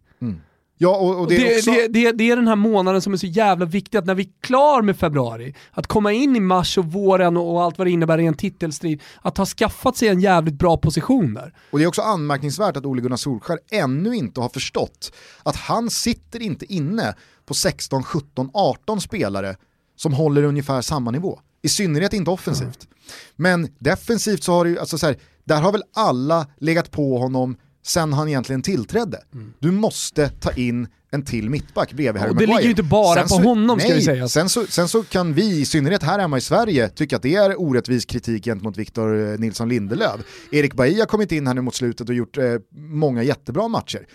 Ja, och, och det, Det, är också... det, det, är den här månaden som är så jävla viktig, att när vi är klar med februari, att komma in i mars och våren och, allt vad det innebär i en titelstrid, att ha skaffat sig en jävligt bra position där. Och det är också anmärkningsvärt att Ole Gunnar Solskjaer ännu inte har förstått att han sitter inte inne på 16, 17, 18 spelare som håller ungefär samma nivå. I synnerhet inte offensivt. Men defensivt så har det ju, alltså så här, där har väl alla legat på honom sen han egentligen tillträdde. Du måste ta in en till mittback bredvid Harry Och det Maguire. ligger ju inte bara Sen på så- honom, ska nej, vi säga. Sen så, sen så kan vi, i synnerhet här hemma i Sverige, tycka att det är orättvis kritik gentemot Victor eh, Nilsson Lindelöf. Erik Bailly har kommit in här nu mot slutet och gjort eh, många jättebra matcher.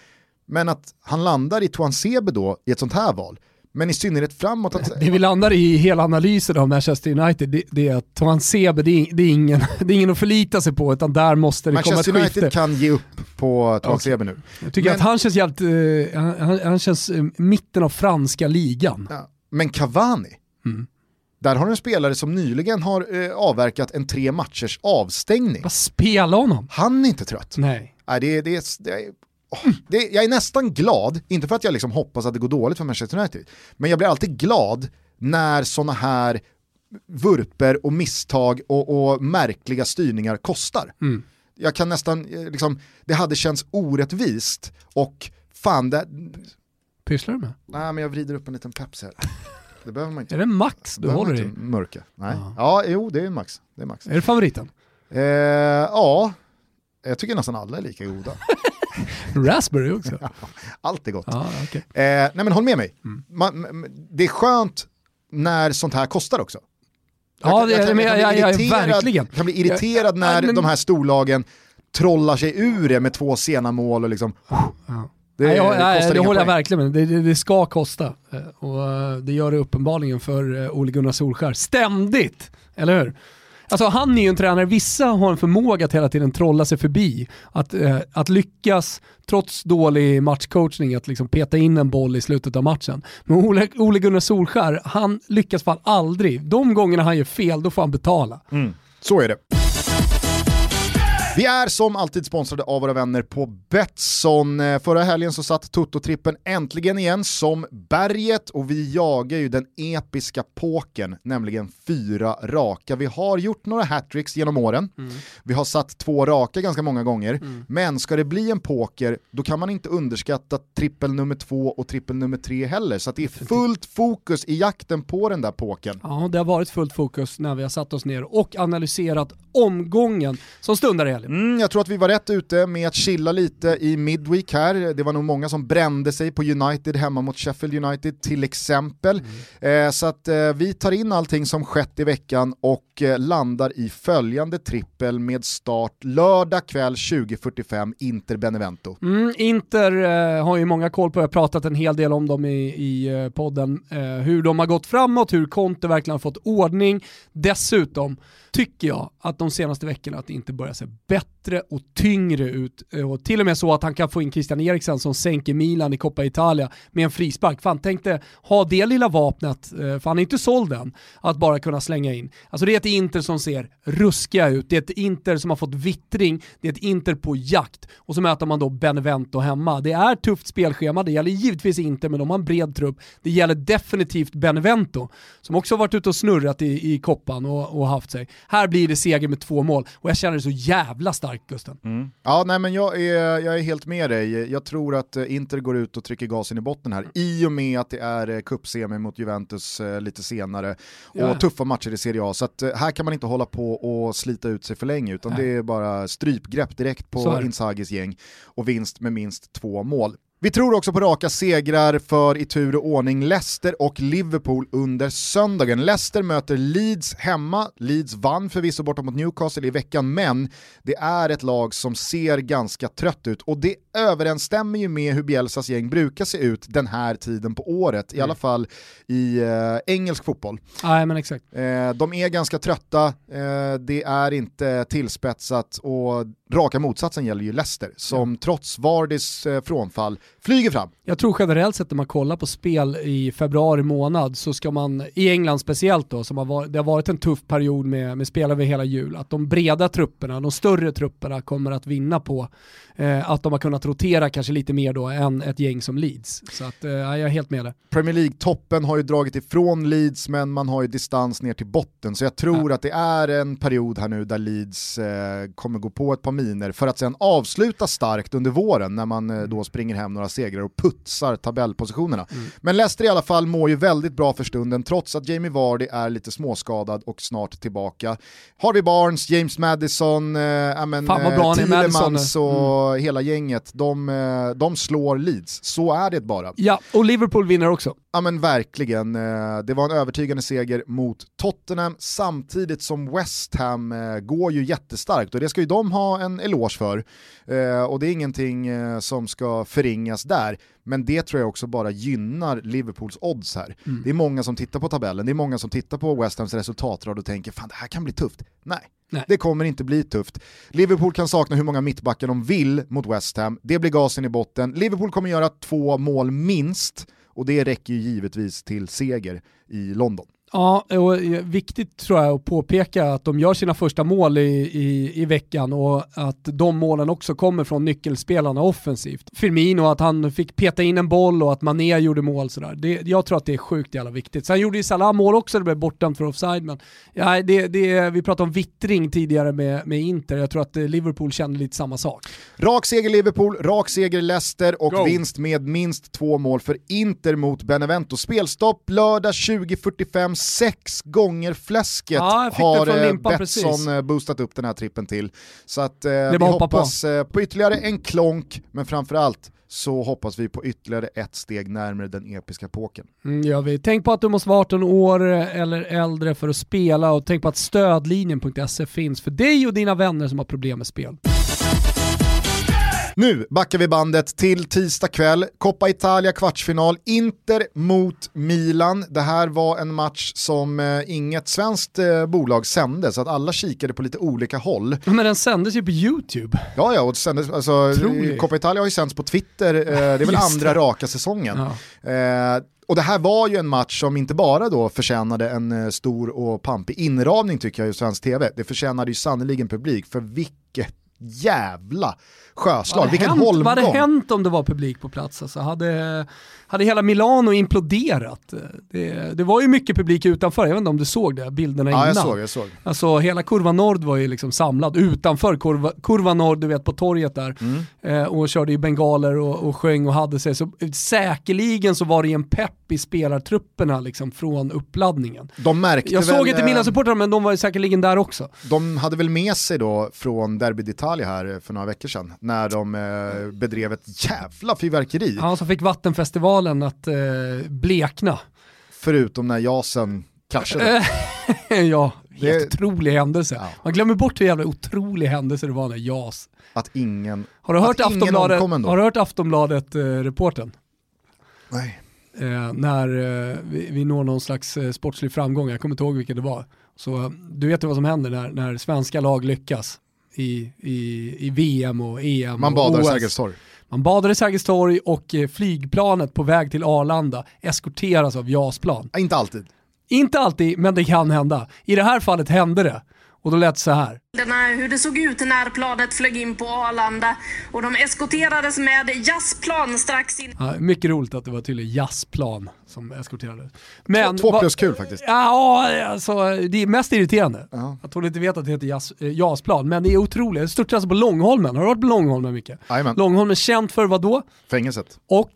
Men att han landar i Tuan Sebe då i ett sånt här val, men i synnerhet framåt. Att, Det vi landar i hela analysen av Manchester United, det, det är att Toan Sebe, det är, det, är ingen, det är ingen att förlita sig på, utan där måste det komma ett Manchester skifte. United kan ge upp på Okej. Sebe nu. Jag tycker Men- att han känns jävligt, eh, han, han- känns eh, mitten av franska ligan. Ja. Men Cavani, Mm. där har du en spelare som nyligen har eh, avverkat en tre matchers avstängning. Vad spela honom? Han är inte trött. Nej. Nej, det, det, det, det, jag är nästan glad, inte för att jag liksom hoppas att det går dåligt för Manchester United, men jag blir alltid glad när sådana här vurper och misstag och, och märkliga styrningar kostar. Mm. Jag kan nästan, eh, liksom, det hade känts orättvist och fan, det, Pysslar du med? nej men jag vrider upp en liten peps här. Det behöver man inte. Är det Max du håller i? mörka. Nej. Ja. Ja, jo det är max. Det är max. Är det favoriten? Eh, ja, jag tycker nästan alla är lika goda. Raspberry också? Allt är gott. Ja, okej. Eh, nej men håll med mig. Mm. Man, det är skönt när sånt här kostar också. Jag Ja, kan- det, jag kan- men, jag kan ja, bli ja, irriterad- verkligen. Jag kan bli irriterad Ja, när men- de här storlagen trollar sig ur det med två sena mål och liksom... Ja. Det, nej, jag, nej, det håller jag verkligen med. Det, det, det ska kosta. Eh, Och eh, det gör det uppenbarligen för eh, Ole Gunnar Solskär. Ständigt! Eller hur? Alltså han är ju en tränare, vissa har en förmåga att hela tiden trolla sig förbi. Att, eh, att lyckas, trots dålig matchcoachning, att liksom peta in en boll i slutet av matchen. Men Ole, Ole Gunnar Solskär, han lyckas fan aldrig. De gångerna han gör fel, då får han betala. Mm. Så är det. Vi är som alltid sponsrade av våra vänner på Betsson. Eh, Förra helgen så satt Toto-trippen äntligen igen som berget och vi jagar ju den episka påken, nämligen fyra raka. Vi har gjort några hattricks genom åren. Vi har satt två raka ganska många gånger. Men ska det bli en poker, då kan man inte underskatta trippel nummer två och trippel nummer tre heller. Så det är fullt fokus i jakten på den där påken. Ja, det har varit fullt fokus när vi har satt oss ner och analyserat omgången som stundar i helgen. Mm, jag tror att vi var rätt ute med att chilla lite i Midweek här. Det var nog många som brände sig på United hemma mot Sheffield United till exempel. Eh, så att eh, vi tar in allting som skett i veckan och eh, landar i följande trippel med start lördag kväll 20.45 Inter Benevento. Mm, Inter eh, har ju många koll på, jag har pratat en hel del om dem i, i eh, podden, eh, hur de har gått framåt, hur Conte verkligen har fått ordning. Dessutom tycker jag att de senaste veckorna att det inte börjar se bättre och tyngre ut. Eh, och till och med så att han kan få in Christian Eriksen som sänker Milan i Coppa Italia med en frispark. Fan, tänkte ha det lilla vapnet, eh, för han är inte såld än, att bara kunna slänga in. Alltså det är ett Inter som ser ruskiga ut, det är ett Inter som har fått vittring, det är ett Inter på jakt och så möter man då Benevento hemma. Det är tufft spelschema, det gäller givetvis Inter men de har en bred trupp. Det gäller definitivt Benevento som också har varit ute och snurrat i, i koppan och, och haft sig. Här blir det seger med två mål och jag känner det så jävla starkt Gusten. Ja, nej, men jag är, jag är helt med dig. Jag tror att eh, Inter går ut och trycker gasen i botten här i och med att det är eh, cupsemi mot Juventus eh, lite senare och Ja. tuffa matcher i Serie A. Så att, här kan man inte hålla på och slita ut sig för länge utan Nej. det är bara strypgrepp direkt på. Inzagis gäng och vinst med minst två mål. Vi tror också på raka segrar för i tur och ordning Leicester och Liverpool under söndagen. Leicester möter Leeds hemma. Leeds vann förvisso borta mot Newcastle i veckan, men det är ett lag som ser ganska trött ut och det överensstämmer ju med hur Bielsas gäng brukar se ut den här tiden på året, i alla fall i eh, engelsk fotboll. Nej men exakt. Eh, de är ganska trötta, eh, det är inte tillspetsat och raka motsatsen gäller ju Leicester som trots Vardis eh, frånfall flyger fram. Jag tror generellt sett när man kollar på spel i februari månad så ska man, i England speciellt då, som har varit, det har varit en tuff period med, med spel över hela jul, att de breda trupperna, de större trupperna kommer att vinna på eh, att de har kunnat rotera kanske lite mer då än ett gäng som Leeds. Så att, eh, jag är helt med det. Premier League-toppen har ju dragit ifrån Leeds men man har ju distans ner till botten så jag tror Ja. att det är en period här nu där Leeds eh, kommer gå på ett par miner för att sen avsluta starkt under våren när man eh, då springer hem några segrar och putsar tabellpositionerna. Men Leicester i alla fall mår ju väldigt bra för stunden trots att Jamie Vardy är lite småskadad och snart tillbaka. Harvey Barnes, James Madison, eh, men, Fan vad bra han är, Thielemans Madison. och hela gänget, de, eh, de slår Leeds. Så är det bara. Ja, och Liverpool vinner också. Ja men verkligen, Eh, det var en övertygande seger mot Tottenham samtidigt som West Ham eh, går ju jättestarkt och det ska ju de ha en eloge för. Eh, Och det är ingenting som ska förringas där, men det tror jag också bara gynnar Liverpools odds här. Det är många som tittar på tabellen, det är många som tittar på West Hams resultatrad och tänker fan det här kan bli tufft. Nej, Nej. det kommer inte bli tufft. Liverpool kan sakna hur många mittbackar de vill mot West Ham, det blir gasen i botten. Liverpool kommer göra två mål minst, och det räcker ju givetvis till seger i London. Ja, och eh, viktigt tror jag att påpeka att de gör sina första mål i, i, i veckan och att de målen också kommer från nyckelspelarna offensivt. Firmino, att han fick peta in en boll och att Mané gjorde mål sådär. Det, jag tror att det är sjukt jävla viktigt. Sen gjorde ju Salah mål också, det blev bortdömt för offside, men ja, det, det, vi pratade om vittring tidigare med, med Inter, jag tror att eh, Liverpool kände lite samma sak. Rak seger Liverpool, rak seger Leicester och Go. vinst med minst två mål för Inter mot Benevento. Spelstopp lördag 20.45, sex gånger fläsket Ja, har eh, Betsson precis. eh, boostat upp den här trippen till. Så att eh, vi bara att hoppa på. hoppas eh, på ytterligare en klonk, men framförallt så hoppas vi på ytterligare ett steg närmare den episka påken. Mm, gör vi. Tänk på att du måste vara 18 år eller äldre för att spela och tänk på att stödlinjen.se finns för dig och dina vänner som har problem med spel. Nu backar vi bandet till tisdag kväll, Coppa Italia kvartsfinal, Inter mot Milan. Det här var en match som eh, inget svenskt eh, bolag sände, så att alla kikade på lite olika håll. Men den sändes ju på YouTube. Ja, ja, och sändes, alltså, Otroligt. Coppa Italia har ju sänts på Twitter, eh, det är väl Just andra det. raka säsongen. Ja. Eh, och det här var ju en match som inte bara då förtjänade en eh, stor och pampig inramning tycker jag i svensk tv, det förtjänade ju sannoliken publik, för vilket jävla sjöslag, vilken hänt, holmgång. vad hade hänt om det var publik på plats? Alltså, hade, hade hela Milano imploderat? Det, det var ju mycket publik utanför, jag vet inte om du såg det, bilderna Ja, innan. jag såg, jag såg. Alltså hela kurva Nord var ju liksom samlad utanför kurva, kurva Nord, du vet på torget där. Mm. Eh, och körde ju bengaler och, och sjöng och hade sig. Så säkerligen så var det en pepp i spelartrupperna liksom från uppladdningen. De märkte Jag såg väl, inte eh, mina supportrar men de var ju säkerligen där också. De hade väl med sig då från Derby d'Italia här för några veckor sedan när de eh, bedrev ett jävla fyrverkeri. Han som fick Vattenfestivalen att eh, blekna. Förutom när jasen kraschade. ja, Det- helt otrolig händelse. Ja. Man glömmer bort hur jävla otrolig händelse det var när JAS. Att ingen, Har du hört att Aftonbladet, har du hört Aftonbladet eh? Nej. eh, när eh, vi, vi når någon slags eh, sportslig framgång, jag kommer inte ihåg vilken det var. Så eh, du vet ju vad som händer när, när svenska lag lyckas i, i, i VM och EM Man och badar i. Sergels torg. Man badar i Sergels torg och eh, flygplanet på väg till Arlanda eskorteras av JAS-plan. Ja, Inte alltid. Inte alltid, men det kan hända. I det här fallet hände det. Och då lät det så här. hur det såg ut när planet flög in på Arlanda och de eskorterades med jazzplan strax in. Ja, mycket roligt att det var tydligen jazzplan som eskorterades. Men, Två va- plus kul faktiskt. Ja, alltså, det är mest irriterande. Ja. Att hon inte vet att det heter jazz, eh, jazzplan. Men det är otroligt. Det störtar alltså på Långholmen. Har du varit på Långholmen Micke? Långholmen är känt för vad då? Fängelset. Och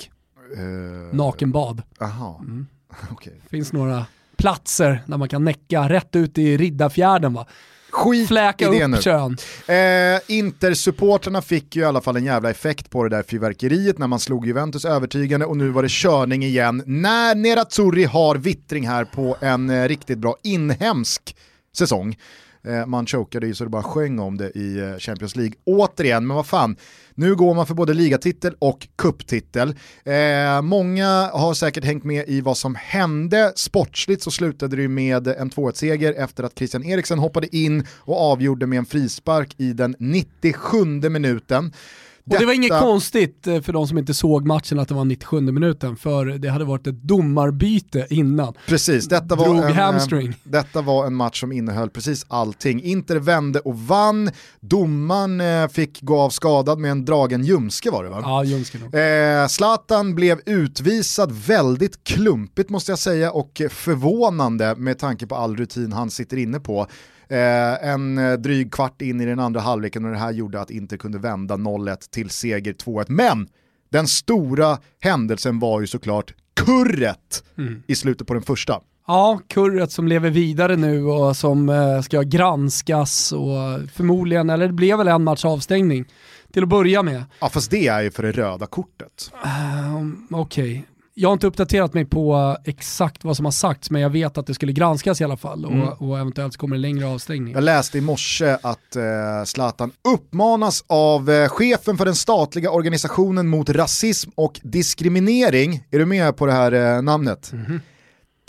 Uh, nakenbad. Aha, Mm. okej. finns några platser där man kan näcka rätt ut i Riddarfjärden va. Skit Fläka i det nu. upp kön. Eh, Inter-supporterna fick ju i alla fall en jävla effekt på det där fyrverkeriet när man slog Juventus övertygande och nu var det körning igen. När Nerazzurri har vittring här på en eh, riktigt bra inhemsk säsong. Eh, man chokade ju så det bara sjöng om det i eh, Champions League. Återigen, men vad fan, nu går man för både ligatitel och kupptitel. Eh, många har säkert hängt med i vad som hände. Sportsligt så slutade det med en 2-1-seger efter att Christian Eriksen hoppade in och avgjorde med en frispark i den 97 minuten. Och det var inget konstigt eh, för de som inte såg matchen att det var 97 minuten, för det hade varit ett domarbyte innan. Precis, detta var, en, eh, hamstring. detta var en match som innehöll precis allting. Inter vände och vann, domaren eh, fick gå av skadad med en dragen ljumske var det va? Ja, ljumske eh, Zlatan blev utvisad väldigt klumpigt måste jag säga och förvånande med tanke på all rutin han sitter inne på. Eh, en eh, dryg kvart in i den andra halvleken och det här gjorde att Inter kunde vända 0-1 till seger 2-1. Men den stora händelsen var ju såklart kurret mm. i slutet på den första. Ja, kurret som lever vidare nu och som eh, ska granskas och förmodligen, eller det blev väl en match avstängning till att börja med. Ja fast det är ju för det röda kortet. Uh, Okej, okay jag har inte uppdaterat mig på exakt vad som har sagts, men jag vet att det skulle granskas i alla fall och, mm. och eventuellt kommer det längre avstängning. Jag läste i morse att eh, Zlatan uppmanas av eh, chefen för den statliga organisationen mot rasism och diskriminering, är du med på det här eh, namnet? Mm -hmm.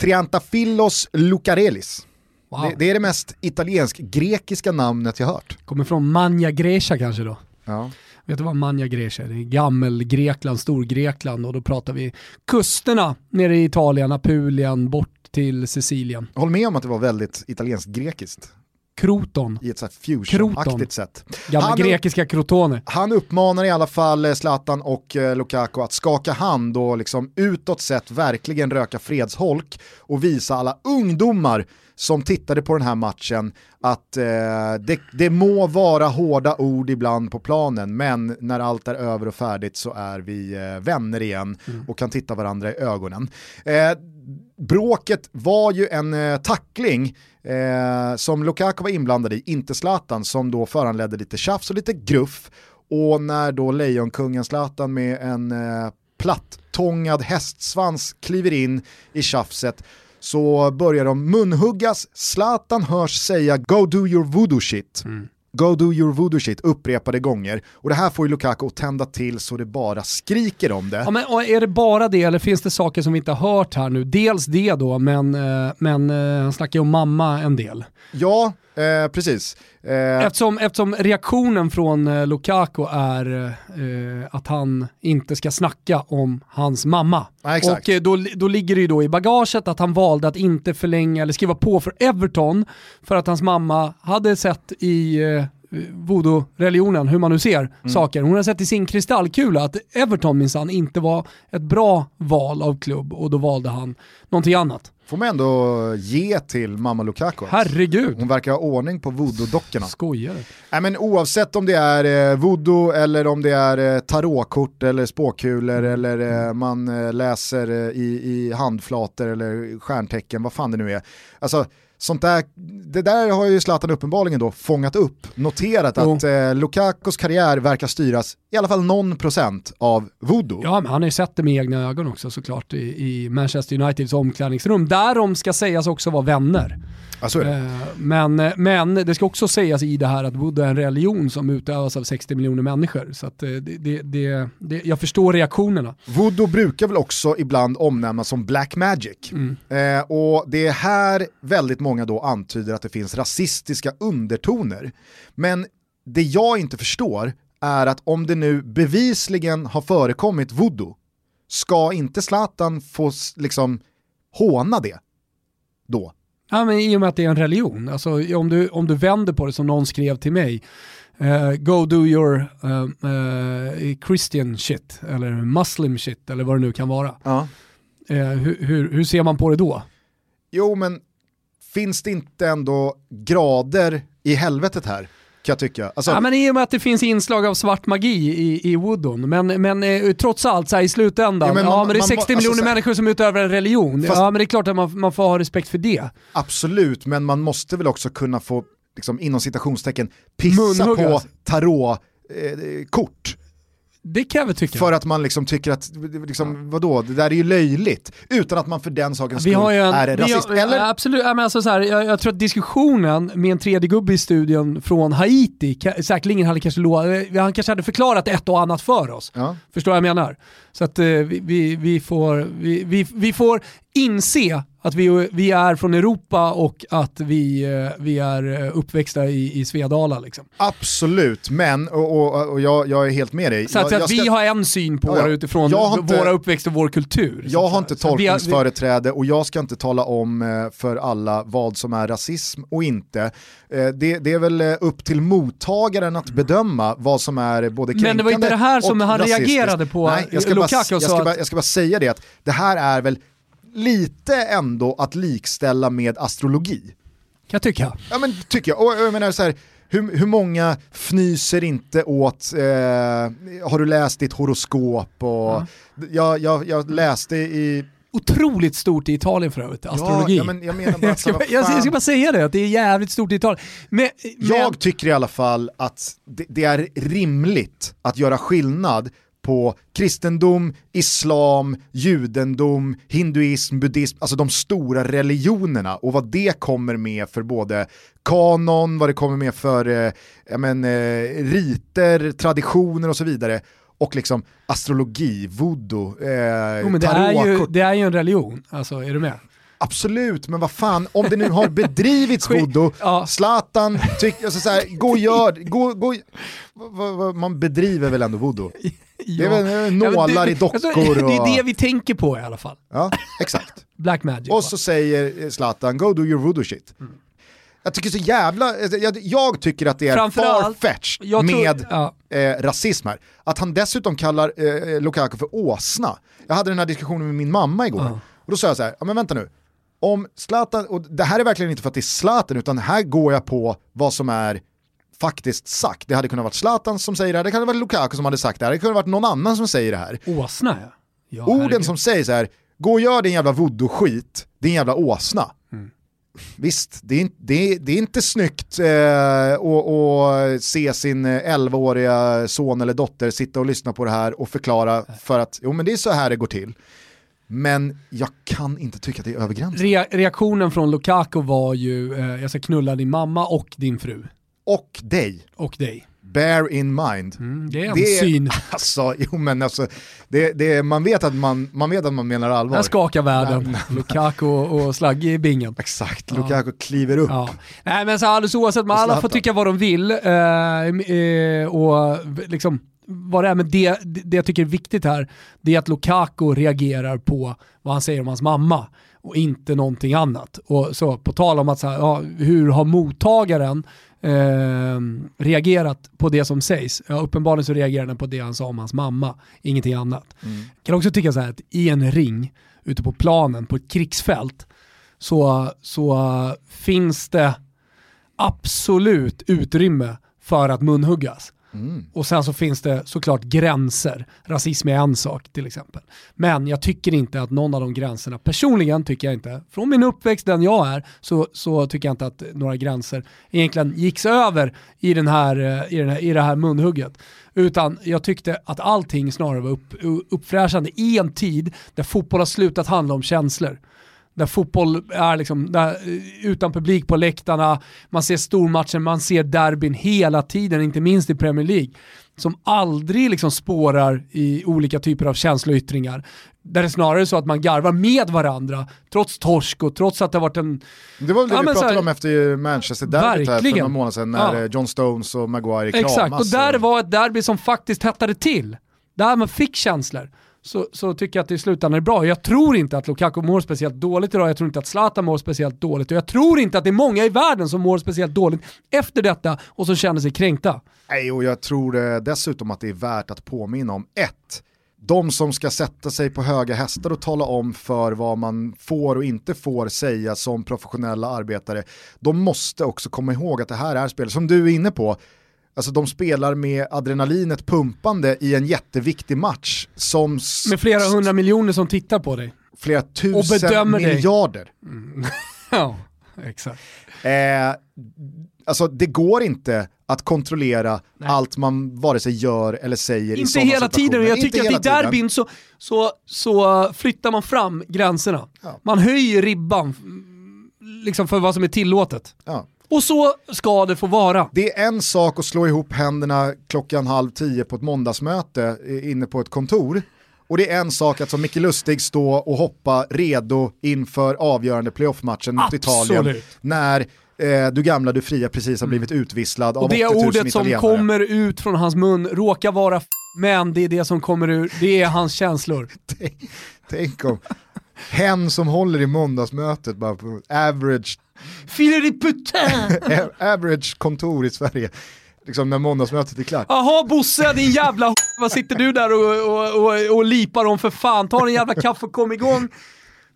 Triantafillos Lucarelis. Wow. Det, det, är det mest italiensk-grekiska namnet jag hört. Kommer från Manja Grecia kanske då? Ja. Vet du vad Manja Grecia är? Det är gammel-Grekland, Storgrekland och då pratar vi kusterna nere i Italien, Apulien, bort till Sicilien. Håll med om att det var väldigt italienskt-grekiskt. Kroton. I ett så fusion-aktigt sätt. Gamla han, grekiska krotoner. Han uppmanar i alla fall eh, Zlatan och eh, Lukaku att skaka hand och liksom utåt sett verkligen röka fredsholk och visa alla ungdomar som tittade på den här matchen att eh, det, det må vara hårda ord ibland på planen, men när allt är över och färdigt så är vi eh, vänner igen mm. och kan titta varandra i ögonen. Eh, bråket var ju en eh, tackling eh, som Lukaku var inblandad i, inte Zlatan, som då föranledde lite tjafs och lite gruff. Och när då Lejonkungen Zlatan med en eh, platt-tångad hästsvans kliver in i tjafset så börjar de munhuggas, Zlatan hörs säga “Go do your voodoo shit”. Mm. Go do your voodoo shit upprepade gånger. Och det här får ju Lukaku att tända till så det bara skriker om det. Ja, men, är det bara det eller finns det saker som vi inte har hört här nu? Dels det då, men, eh, men eh, han snackar ju om mamma en del. Ja, eh, precis. Eh. Eftersom, eftersom reaktionen från eh, Lukaku är eh, att han inte ska snacka om hans mamma. Ja, och eh, då, då ligger det ju då i bagaget att han valde att inte förlänga eller skriva på för Everton för att hans mamma hade sett i eh, voodoo-religionen, hur man nu ser mm. saker. Hon har sett i sin kristallkula att Everton minsann inte var ett bra val av klubb och då valde han någonting annat. Får man ändå ge till mamma Lukaku. Herregud. Hon verkar ha ordning på voodoo-dockorna. Skojar Nej, men Oavsett om det är eh, voodoo eller om det är eh, tarotkort eller spåkulor mm. eller eh, man eh, läser eh, i, i handflator eller stjärntecken, vad fan det nu är. Alltså, sånt där, det där har ju Zlatan uppenbarligen då fångat upp, noterat jo. att eh, Lukakos karriär verkar styras i alla fall någon procent av voodoo. Ja, men han har ju sett det med egna ögon också såklart i, i Manchester Uniteds omklädningsrum, där de ska sägas också vara vänner. Ja, eh, men, men det ska också sägas i det här att voodoo är en religion som utövas av 60 miljoner människor. Så eh, det, det, det, det, jag förstår reaktionerna. Voodoo brukar väl också ibland omnämnas som black magic. Mm. Eh, och det är här väldigt många då antyder att det finns rasistiska undertoner. Men det jag inte förstår är att om det nu bevisligen har förekommit voodoo, ska inte Zlatan få liksom håna det då? Ja, men I och med att det är en religion. Alltså, om, du, om du vänder på det som någon skrev till mig, uh, go do your uh, uh, Christian shit, eller muslim shit, eller vad det nu kan vara. Ja. Hur, hur, hur ser man på det då? Jo, men finns det inte ändå grader i helvetet här? Kan jag tycka. Alltså... Ja, men I och med att det finns inslag av svart magi i, i Woodon, men, men eh, trots allt så här, i slutändan, ja, men, man, ja, men det är 60 man, miljoner alltså, människor som utövar en religion. Fast, ja men det är klart att man, man får ha respekt för det. Absolut, men man måste väl också kunna få, liksom, inom citationstecken, pissa Munhuggas. på tarotkort. Eh, Det kan jag väl tycka. För att man liksom tycker att, liksom, vadå, det där är ju löjligt. Utan att man för den sakens skull en, är rasist. Har, Eller? Absolut, men alltså så här, jag, jag, tror att diskussionen med en tredje gubbe i studion från Haiti, säkerligen hade kanske, han kanske hade förklarat ett och annat för oss. Ja. Förstår vad jag menar? Så att eh, vi, vi, vi, får, vi, vi, vi får inse att vi, vi är från Europa och att vi, eh, vi är eh, uppväxta i, i Svedala. Liksom. Absolut, men, och, och, och jag, jag är helt med dig. Så att, jag, jag ska... vi har en syn på ja, det utifrån inte, våra uppväxt och vår kultur. Jag har inte tolkningsföreträde och jag ska inte tala om eh, för alla vad som är rasism och inte. Det, det är väl upp till mottagaren att bedöma vad som är både kränkande Men det var inte det här som han reagerade på, Nej, jag ska, bara, jag, ska bara, jag ska bara säga det att det här är väl lite ändå att likställa med astrologi. Kan jag tycka. Ja men tycker jag. Och jag menar så här, hur, hur många fnyser inte åt, eh, har du läst ditt horoskop? Och ja. jag, jag, jag läste i otroligt stort i Italien för övrigt, astrologi. Ja, men jag, menar bara, jag, ska, jag, jag, ska bara säga det, att det är jävligt stort i Italien. Men, jag tycker i alla fall att det, det, är rimligt att göra skillnad på kristendom, islam, judendom, hinduism, buddhism, alltså de stora religionerna och vad det kommer med för både kanon, vad det kommer med för eh, men, eh, riter, traditioner och så vidare och liksom astrologi, voodoo, eh, jo, men det, är ju, det är ju en religion, alltså är du med? Absolut, men vad fan, om det nu har bedrivits voodoo, ja. Zlatan, tyck, alltså så här, gå och gör, gå, gå, man bedriver väl ändå voodoo? Ja. Det är väl nålar ja, det, i dockor alltså, och... Det är det vi tänker på i alla fall. Ja, exakt. Black magic. Och så säger Zlatan, go do your voodoo shit. Mm. Jag tycker så jävla, alltså, jag, jag tycker att det är farfetched med ja. eh, rasism här. Att han dessutom kallar eh, Lukaku för åsna. Jag hade den här diskussionen med min mamma igår. Ja. Och då sa jag så här, ja, men vänta nu. Om Zlatan, och det här är verkligen inte för att det är Zlatan, utan här går jag på vad som är faktiskt sagt. Det hade kunnat vara Zlatan som säger det här, det kunde varit Lukaku som hade sagt det här, det kunde varit någon annan som säger det här. Åsna ja. ja Orden herregud. som säger så här, gå och gör din jävla voodoo-skit, din jävla åsna. Mm. Visst, det är, det, det är inte snyggt eh, att se sin 11-åriga son eller dotter sitta och lyssna på det här och förklara för att jo men det är så här det går till. Men jag kan inte tycka att det är över gränsen. Re reaktionen från Lukaku var ju, eh, jag ska knulla din mamma och din fru. Och dig. Och dig. Bear in mind. Mm, det är en det, syn. Alltså, jo, men alltså, det, det, man, vet att man, man vet att man menar allvar. Här skakar världen. Lukaku och Slagge i bingen. Exakt, Lukaku ja. kliver upp. Ja. Nej men så alldeles oavsett, man alla får tycka vad de vill. Eh, eh, och liksom vad det är, men det, det jag tycker är viktigt här, det är att Lukaku reagerar på vad han säger om hans mamma och inte någonting annat. Och så på tal om att så här, ja, hur har mottagaren eh, reagerat på det som sägs? Ja, uppenbarligen så reagerar den på det han sa om hans mamma, ingenting annat. Mm. Jag kan också tycka så här att i en ring ute på planen, på ett krigsfält, så, så finns det absolut utrymme för att munhuggas. Mm. Och sen så finns det såklart gränser. Rasism är en sak till exempel. Men jag tycker inte att någon av de gränserna, personligen tycker jag inte, från min uppväxt, den jag är, så, så tycker jag inte att några gränser egentligen gicks över i, den här, eh, i, den här, i det här munhugget. Utan jag tyckte att allting snarare var upp, uppfräschande i en tid där fotboll har slutat handla om känslor där fotboll är liksom, där, eh, utan publik på läktarna, man ser stormatcher, man ser derbyn hela tiden, inte minst i Premier League, som aldrig liksom spårar i olika typer av känsloyttringar. Där det snarare är så att man garvar med varandra, trots torsk och trots att det har varit en... Det var väl det ja, vi pratade här, om efter Manchester-derbyt här för några månader sedan när ja. John Stones och Maguire kramas. Exakt, och där var ett derby som faktiskt hettade till. Där man fick känslor så, så tycker jag att det i slutändan är bra. Jag tror inte att Lukaku mår speciellt dåligt idag, jag tror inte att Zlatan mår speciellt dåligt och jag tror inte att det är många i världen som mår speciellt dåligt efter detta och som känner sig kränkta. Nej, och jag tror eh, dessutom att det är värt att påminna om ett, de som ska sätta sig på höga hästar och tala om för vad man får och inte får säga som professionella arbetare, de måste också komma ihåg att det här är spel, som du är inne på, Alltså de spelar med adrenalinet pumpande i en jätteviktig match. Som med flera hundra miljoner som tittar på dig. Flera tusen miljarder. Mm. ja, exakt. Eh, alltså det går inte att kontrollera Nej. allt man vare sig gör eller säger i Inte sådana hela tiden, jag tycker att i tiden. derbyn så, så, så flyttar man fram gränserna. Ja. Man höjer ribban liksom för vad som är tillåtet. Ja. Och så ska det få vara. Det är en sak att slå ihop händerna klockan halv tio på ett måndagsmöte eh, inne på ett kontor. Och det är en sak att som Micke Lustig stå och hoppa redo inför avgörande playoff-matchen mot. Italien. När eh, du gamla, du fria precis har blivit utvisslad av Och det 80 000 ordet som italienare. kommer ut från hans mun råkar vara f- men det är det som kommer ur, det är hans känslor. Tänk- Tänk om hen som håller i måndagsmötet bara på average, Filer i putain! average kontor i Sverige. Liksom när måndagsmötet är klart. Jaha Bosse din jävla vad sitter du där och, och, och, och lipar om för fan? Ta en jävla kaffe och kom igång.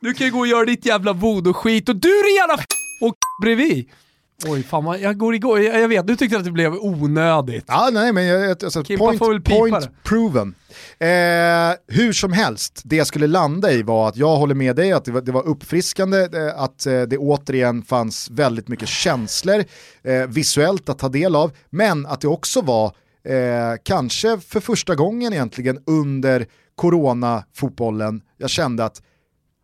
Du kan ju gå och göra ditt jävla voodoo-skit och du din jävla och bredvid. Oj fan vad, jag går igång, jag, jag vet, du tyckte att det blev onödigt. Ja, nej men jag, alltså, point, point proven. Eh, hur som helst, det jag skulle landa i var att jag håller med dig att det var, det var uppfriskande, eh, att eh, det återigen fanns väldigt mycket känslor eh, visuellt att ta del av, men att det också var kanske för första gången egentligen under corona-fotbollen, jag kände att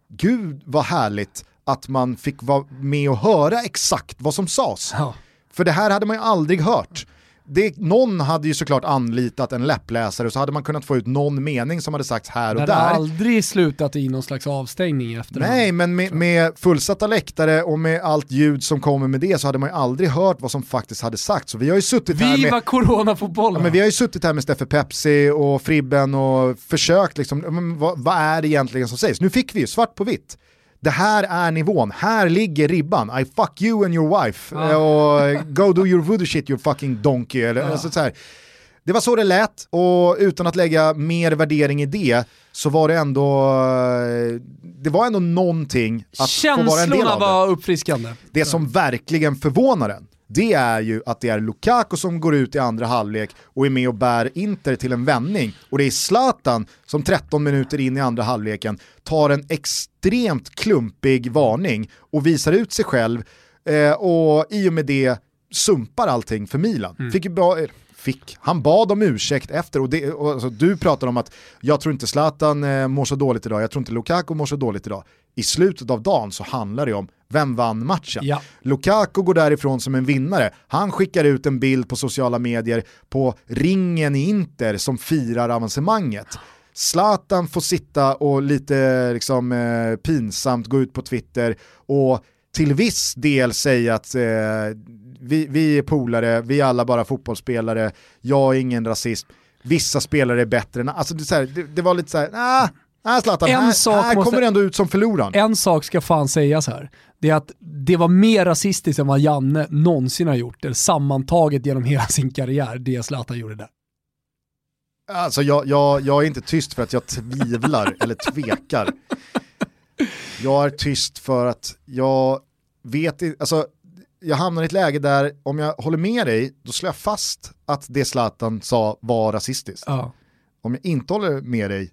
gud vad härligt att man fick vara med och höra exakt vad som sades. Ja. För det här hade man ju aldrig hört. Det, någon hade ju såklart anlitat en läppläsare och så hade man kunnat få ut någon mening som hade sagts här Det och hade där. aldrig slutat i någon slags avstängning efter det. Nej, men med, med fullsatta läktare och med allt ljud som kommer med det så hade man ju aldrig hört vad som faktiskt hade sagts. Så vi har ju suttit här Viva med coronafotbollen! Ja, men vi har ju suttit här med Steffe Pepsi och Fribben och försökt liksom, vad, vad är det egentligen som sägs? Nu fick vi ju svart på vitt. Det här är nivån, här ligger ribban. I fuck you and your wife. Ja. Eh, Och go do your voodoo shit you fucking donkey. Eller, alltså, så här. Det var så det lät och utan att lägga mer värdering i det så var det ändå, eh, det var ändå någonting att få vara en del Känslorna av det. var uppfriskande. Det som verkligen förvånar en, det är ju att det är Lukaku som går ut i andra halvlek och är med och bär Inter till en vändning. Och det är Zlatan som 13 minuter in i andra halvleken tar en extremt klumpig varning och visar ut sig själv eh, och i och med det sumpar allting för Milan. Fick ju ba- eh, Fick. Han bad om ursäkt efter och, det, och alltså, du pratar om att jag tror inte Zlatan eh, mår så dåligt idag, jag tror inte Lukaku mår så dåligt idag. I slutet av dagen så handlar det om vem vann matchen. Ja. Lukaku går därifrån som en vinnare. Han skickar ut en bild på sociala medier på ringen i Inter som firar avancemanget. Zlatan får sitta och lite liksom, eh, pinsamt gå ut på Twitter och till viss del säga att eh, vi, vi är polare, vi är alla bara fotbollsspelare, jag är ingen rasist, vissa spelare är bättre än alltså, det, så här, det, det var lite såhär, ah, ah, Zlatan, En här, sak här måste- kommer ändå ut som förloraren. En sak ska fan sägas här. Det är att det var mer rasistiskt än vad Janne någonsin har gjort. Eller sammantaget genom hela sin karriär, det Zlatan gjorde där. Alltså jag, jag, jag är inte tyst för att jag tvivlar eller tvekar. Jag är tyst för att jag vet inte, alltså jag hamnar i ett läge där om jag håller med dig, då slår jag fast att det Zlatan sa var rasistiskt. Ja. Om jag inte håller med dig,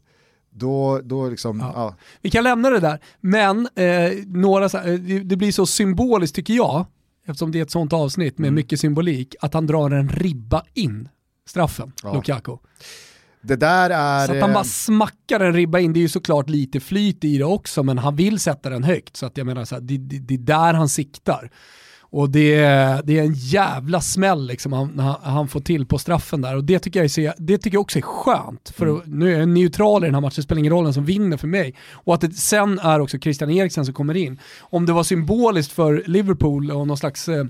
då, då liksom, Ja. ja. Vi kan lämna det där, men eh, några, eh, det- blir så symboliskt tycker jag, eftersom det är ett sånt avsnitt med mycket symbolik, att han drar en ribba in straffen, Ja. Lukaku. Det där är... Så att han eh, bara smackar en ribba in, det är ju såklart lite flyt i det också, men han vill sätta den högt. Så att jag menar, så här, det, det, det är där han siktar. Och det, det är en jävla smäll liksom han, han, han får till på straffen där. Och det tycker jag, är det tycker jag också är skönt. För att, nu är jag neutral i den här matchen, det spelar ingen roll vem som vinner för mig. Och att det sen är också Christian Eriksen som kommer in. Om det var symboliskt för Liverpool och någon slags eh,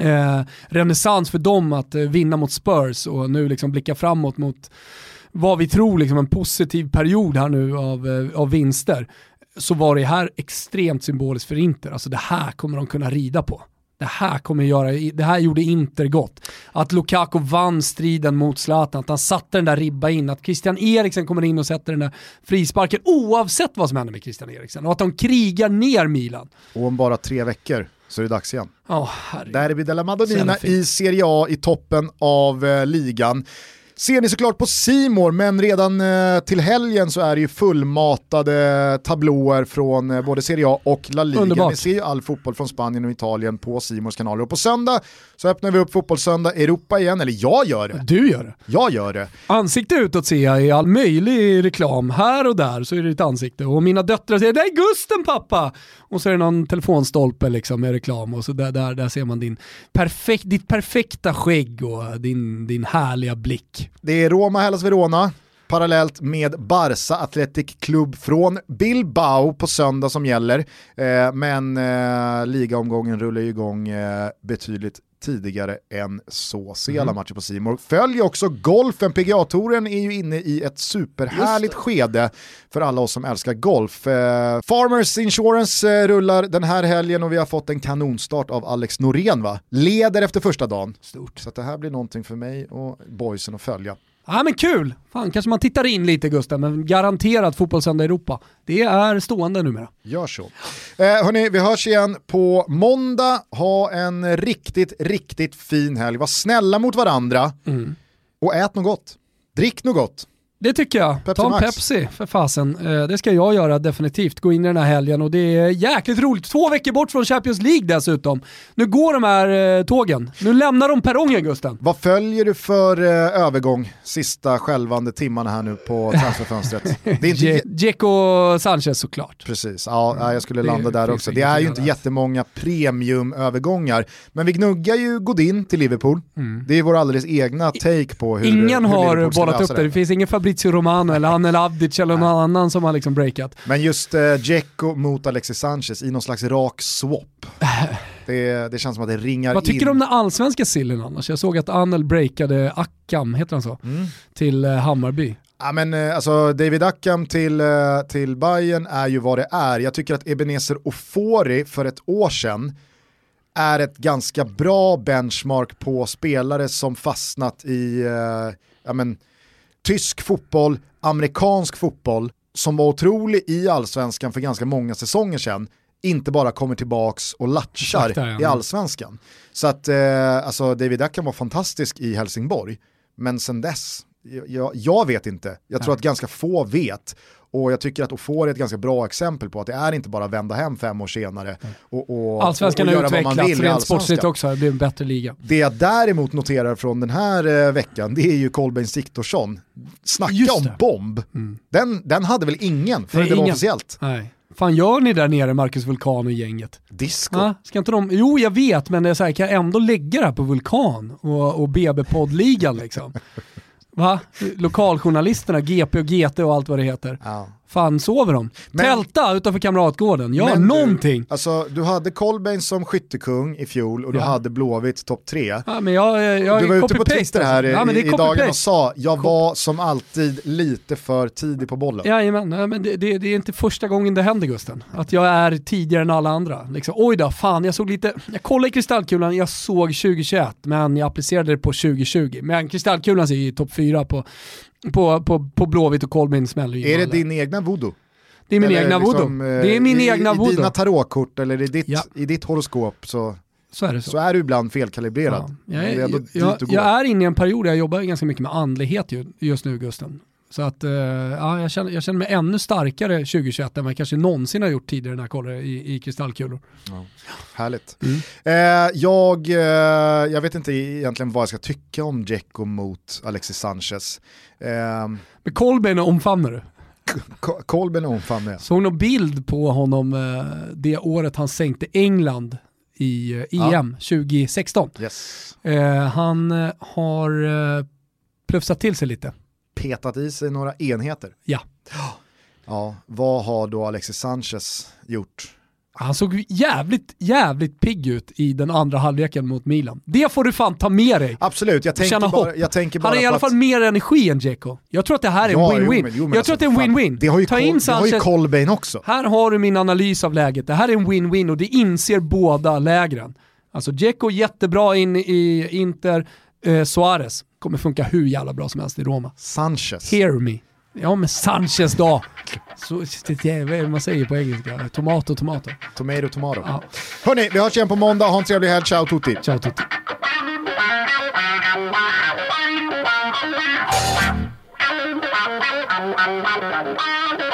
eh, renässans för dem att eh, vinna mot Spurs och nu liksom blicka framåt mot vad vi tror liksom en positiv period här nu av, eh, av vinster, så var det här extremt symboliskt för Inter. Alltså det här kommer de kunna rida på. Det här, kommer göra, det här gjorde Inter gott. Att Lukaku vann striden mot Zlatan, att han satte den där ribba in, att Christian Eriksen kommer in och sätter den där frisparken oavsett vad som händer med Christian Eriksen. Och att de krigar ner Milan. Och om bara tre veckor så är det dags igen. Herregud. Derby della Madonnina i Serie A i toppen av eh, ligan. Ser ni såklart på Simor men redan eh, till helgen så är det ju fullmatade tablåer från eh, både Serie A och La Liga. Underbart. Ni ser ju all fotboll från Spanien och Italien på Simors kanaler. Och på söndag så öppnar vi upp Fotbollssöndag Europa igen, eller jag gör det. Du gör det. Jag gör det. Ansikte utåt ser jag i all möjlig reklam. Här och där så är det ditt ansikte. Och mina döttrar säger “Det är Gusten pappa!” Och så är det någon telefonstolpe liksom med reklam och så där, där, där ser man din perfekt, ditt perfekta skägg och din, din härliga blick. Det är Roma, Hellas Verona, parallellt med Barça Athletic Club från Bilbao på söndag som gäller. Eh, men eh, ligaomgången rullar ju igång eh, betydligt tidigare än så. Se alla matcher på Simor. Följ också golfen, PGA-touren är ju inne i ett superhärligt skede för alla oss som älskar golf. Eh, Farmers Insurance eh, rullar den här helgen och vi har fått en kanonstart av Alex Norén va? Leder efter första dagen. Stort. Så att det här blir någonting för mig och boysen att följa. Ja men kul! Fan kanske man tittar in lite Gusten, men garanterat Fotbollssöndag Europa. Det är stående numera. Gör så. Eh, hörni, vi hörs igen på måndag. Ha en riktigt, riktigt fin helg. Var snälla mot varandra och ät något gott. Drick något gott. Det tycker jag. Pepsi Ta en Max. Pepsi för fasen. Eh, Det ska jag göra definitivt. Gå in i den här helgen och det är jäkligt roligt. Två veckor bort från Champions League dessutom. Nu går de här eh, tågen. Nu lämnar de perrongen Gusten. Vad följer du för eh, övergång sista skälvande timmarna här nu på transferfönstret? Det är inte Dzeko Sanchez såklart. Precis, ja, ja, jag skulle landa där också. Det är ju inte jättemånga premiumövergångar. Men vi gnuggar ju Godin till Liverpool. Det är vår alldeles egna take på hur Mm. Ingen hur har bollat upp det. Det finns ingen Fabrizio Romano eller Anel Avdic eller någon annan som har liksom breakat. Men just eh, Dzeko mot Alexis Sanchez i någon slags rak swap. Det, det känns som att det ringar Vad tycker in. du om den allsvenska sillen annars? Jag såg att Anel breakade Akam, heter han så? Mm. Till eh, Hammarby. Ja, men, eh, alltså, David Ackham till, eh, till Bayern är ju vad det är. Jag tycker att Ebenezer Ofori för ett år sedan är ett ganska bra benchmark på spelare som fastnat i eh, ja, men, tysk fotboll, amerikansk fotboll, som var otrolig i allsvenskan för ganska många säsonger sedan, inte bara kommer tillbaks och latchar ja. i allsvenskan. Så att eh, alltså David Ackham var fantastisk i Helsingborg, men sen dess, jag, jag vet inte, jag tror att ganska få vet. Och jag tycker att Ofori är ett ganska bra exempel på att det är inte bara att vända hem fem år senare och, och, Allsvenskan och, och göra vad man vill rent sportsligt också, det blir en bättre liga. Det jag däremot noterar från den här eh, veckan, det är ju Kolbeinn Siktorsson. Snacka Just om det. Mm. bomb. Den, den hade väl ingen förrän Nej, det var ingen. officiellt. Nej. Fan gör ni där nere Marcus Vulkan och gänget? Disco. Ja, ska inte de, jo jag vet men det är så här, kan jag ändå lägga det här på Vulkan och, och BB-poddligan liksom? Va? Lokaljournalisterna, GP och GT och allt vad det heter. Ja. Fan sover de? Men- Tälta utanför Kamratgården, ja Men du, någonting. Alltså, du hade Kolbeinn som skyttekung i fjol och du Ja. hade Blåvitt topp tre. Ja, men jag, jag, Du var ute på Twitter här alltså. ja, men det i, i dagen och sa, jag var som alltid lite för tidig på bollen. Jajamän, nej, men det, det, det är inte första gången det händer Gusten. Att jag är tidigare än alla andra. Liksom, oj då, fan jag såg lite, jag kollade i kristallkulan, jag såg 2021 men jag applicerade det på 2020. Men kristallkulan säger ju topp fyra på, på, på, på Blåvitt och Kolbeinn smäller Är det din egna voodoo? Det är min Eller egna liksom, voodoo. eh, Det är min i, egna I voodoo. dina tarotkort eller i ditt, Ja. i ditt horoskop så, Så är det så. så är du ibland felkalibrerad. Ja. Jag, är jag, går. jag är inne i en period där jag jobbar ganska mycket med andlighet ju, just nu Gusten. Så att eh, ja, jag, känner, jag känner mig ännu starkare 2021 än vad jag kanske någonsin har gjort tidigare när jag kollar i, i kristallkulor. Härligt. Mm. Eh, jag, eh, jag vet inte egentligen vad jag ska tycka om Dzeko mot Alexis Sanchez. Eh, Men Kolbeinn omfamnar du. Ko- Kolbeinn omfamnar jag. Såg någon bild på honom eh, det året han sänkte England i eh, Ja. EM 2016. Yes. Eh, han har eh, plufsat till sig lite. Petat i sig några enheter. Ja. Ja, vad har då Alexis Sanchez gjort? Han såg jävligt, jävligt pigg ut i den andra halvleken mot Milan. Det får du fan ta med dig. Absolut, jag tänker Känna bara, jag tänker bara Han har i alla att- fall mer energi än Dzeko. Jag tror att det här är en Ja, jo, win-win. jo, men jag alltså, tror att det är en win-win. Det har ju, Ta in det har ju Sanchez. Kolbeinn också. Här har du min analys av läget. Det här är en win-win och det inser båda lägren. Alltså Dzeko jättebra in i Inter, eh, Suarez kommer funka hur jävla bra som helst i Roma. Sanchez. Hear me. Ja, men Sanchez då. Så, vad man säger på engelska? Tomato, tomato. Tomato, tomato. Ja. Hörni, vi hörs igen på måndag. Ha en trevlig helg. Ciao tutti. Ciao tutti. Thank you.